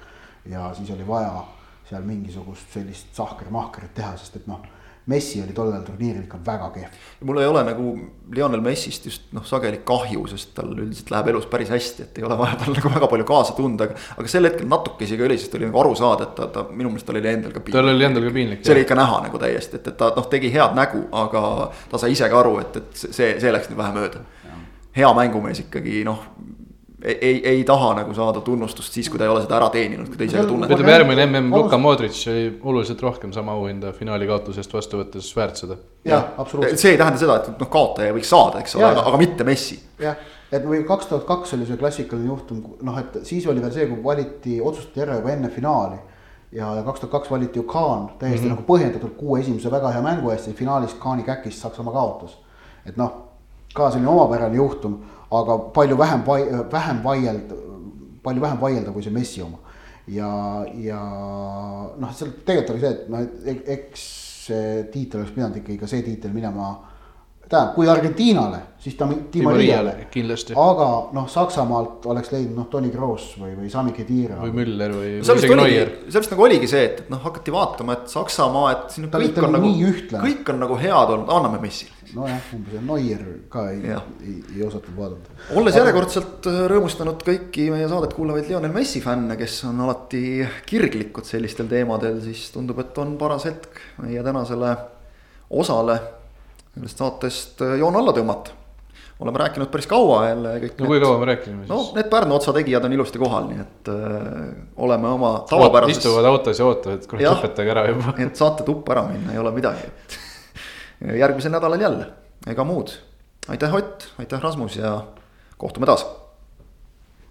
ja siis oli vaja seal mingisugust sellist sahker-mahkerit teha, sest et noh Messi oli tollel turniiril ikka väga kehv. mul ei ole nagu Lionel Messist just noh, sageli kahju, sest tal üldiselt läheb elus päris hästi, et ei ole vaja tal nagu väga palju kaasa tunda, aga. aga sel hetkel natuke isegi oli, sest oli nagu aru saada, et ta, ta minu meelest tal oli endal ka piinlik. tal oli endal ka piinlik. see oli ikka näha nagu täiesti, et, et ta noh, tegi head nägu, aga ta sai ise ka aru, et, et see, see läks nüüd vähe mööda. hea mängumees ikkagi noh ei, ei taha nagu saada tunnustust siis, kui ta ei ole seda ära teeninud, kui ta ise ka tunneb. ütleme järgmine mm Luka Modric oli oluliselt rohkem sama auhinda finaali kaotusest vastu võttes väärt seda. jah, absoluutselt. see ei tähenda seda, et noh, kaotaja võiks saada, eks ole, aga, aga mitte Messi. jah, et või kaks tuhat kaks oli see klassikaline juhtum, noh, et siis oli veel see, kui valiti, otsustati ära juba enne finaali ja, ja kaks tuhat kaks valiti ju Kaan täiesti mm -hmm. nagu põhjendatult kuue esimese väga hea mängu eest ja finaalis Kaani käkist Saksamaa kaotas. et noh, ka selline omapärane juhtum aga palju vähem, vähem vaielda, palju vähem vaielda kui see Messi oma. ja, ja noh, seal tegelikult oli see, et noh, eks see tiitel oleks pidanud ikkagi ka see tiitel minema tähendab, kui Argentiinale, siis ta Di Mariale. aga noh, Saksamaalt oleks leidnud noh, Toni Kroos või, või Sami Khedira. või Müller või, Neuer. see vist nagu oligi see, et, noh, hakati vaatama, et Saksamaa, et siin ta kõik on nagu, kõik on nagu head olnud, anname Messile. nojah, umbes Neuer ka ei, ei, ei osatud vaadata. olles aga... järjekordselt äh, rõõmustanud kõiki meie saadet kuulavaid Lionel Messi fänne, kes on alati kirglikud sellistel teemadel, siis tundub, et on paras hetk meie tänasele osale sellest saatest äh, joon alla tõmmata. oleme rääkinud päris kaua jälle kõik. no kui kaua me rääkisime siis? no need Pärnu otsa tegijad on ilusti kohal, nii et äh, oleme oma tavapärases. istuvad autos ja ootavad, et kurat lõpetage ära juba. et saate tuppa ära minna, ei ole midagi, et järgmisel nädalal jälle, ega muud. aitäh, Ott, aitäh, Rasmus ja kohtume taas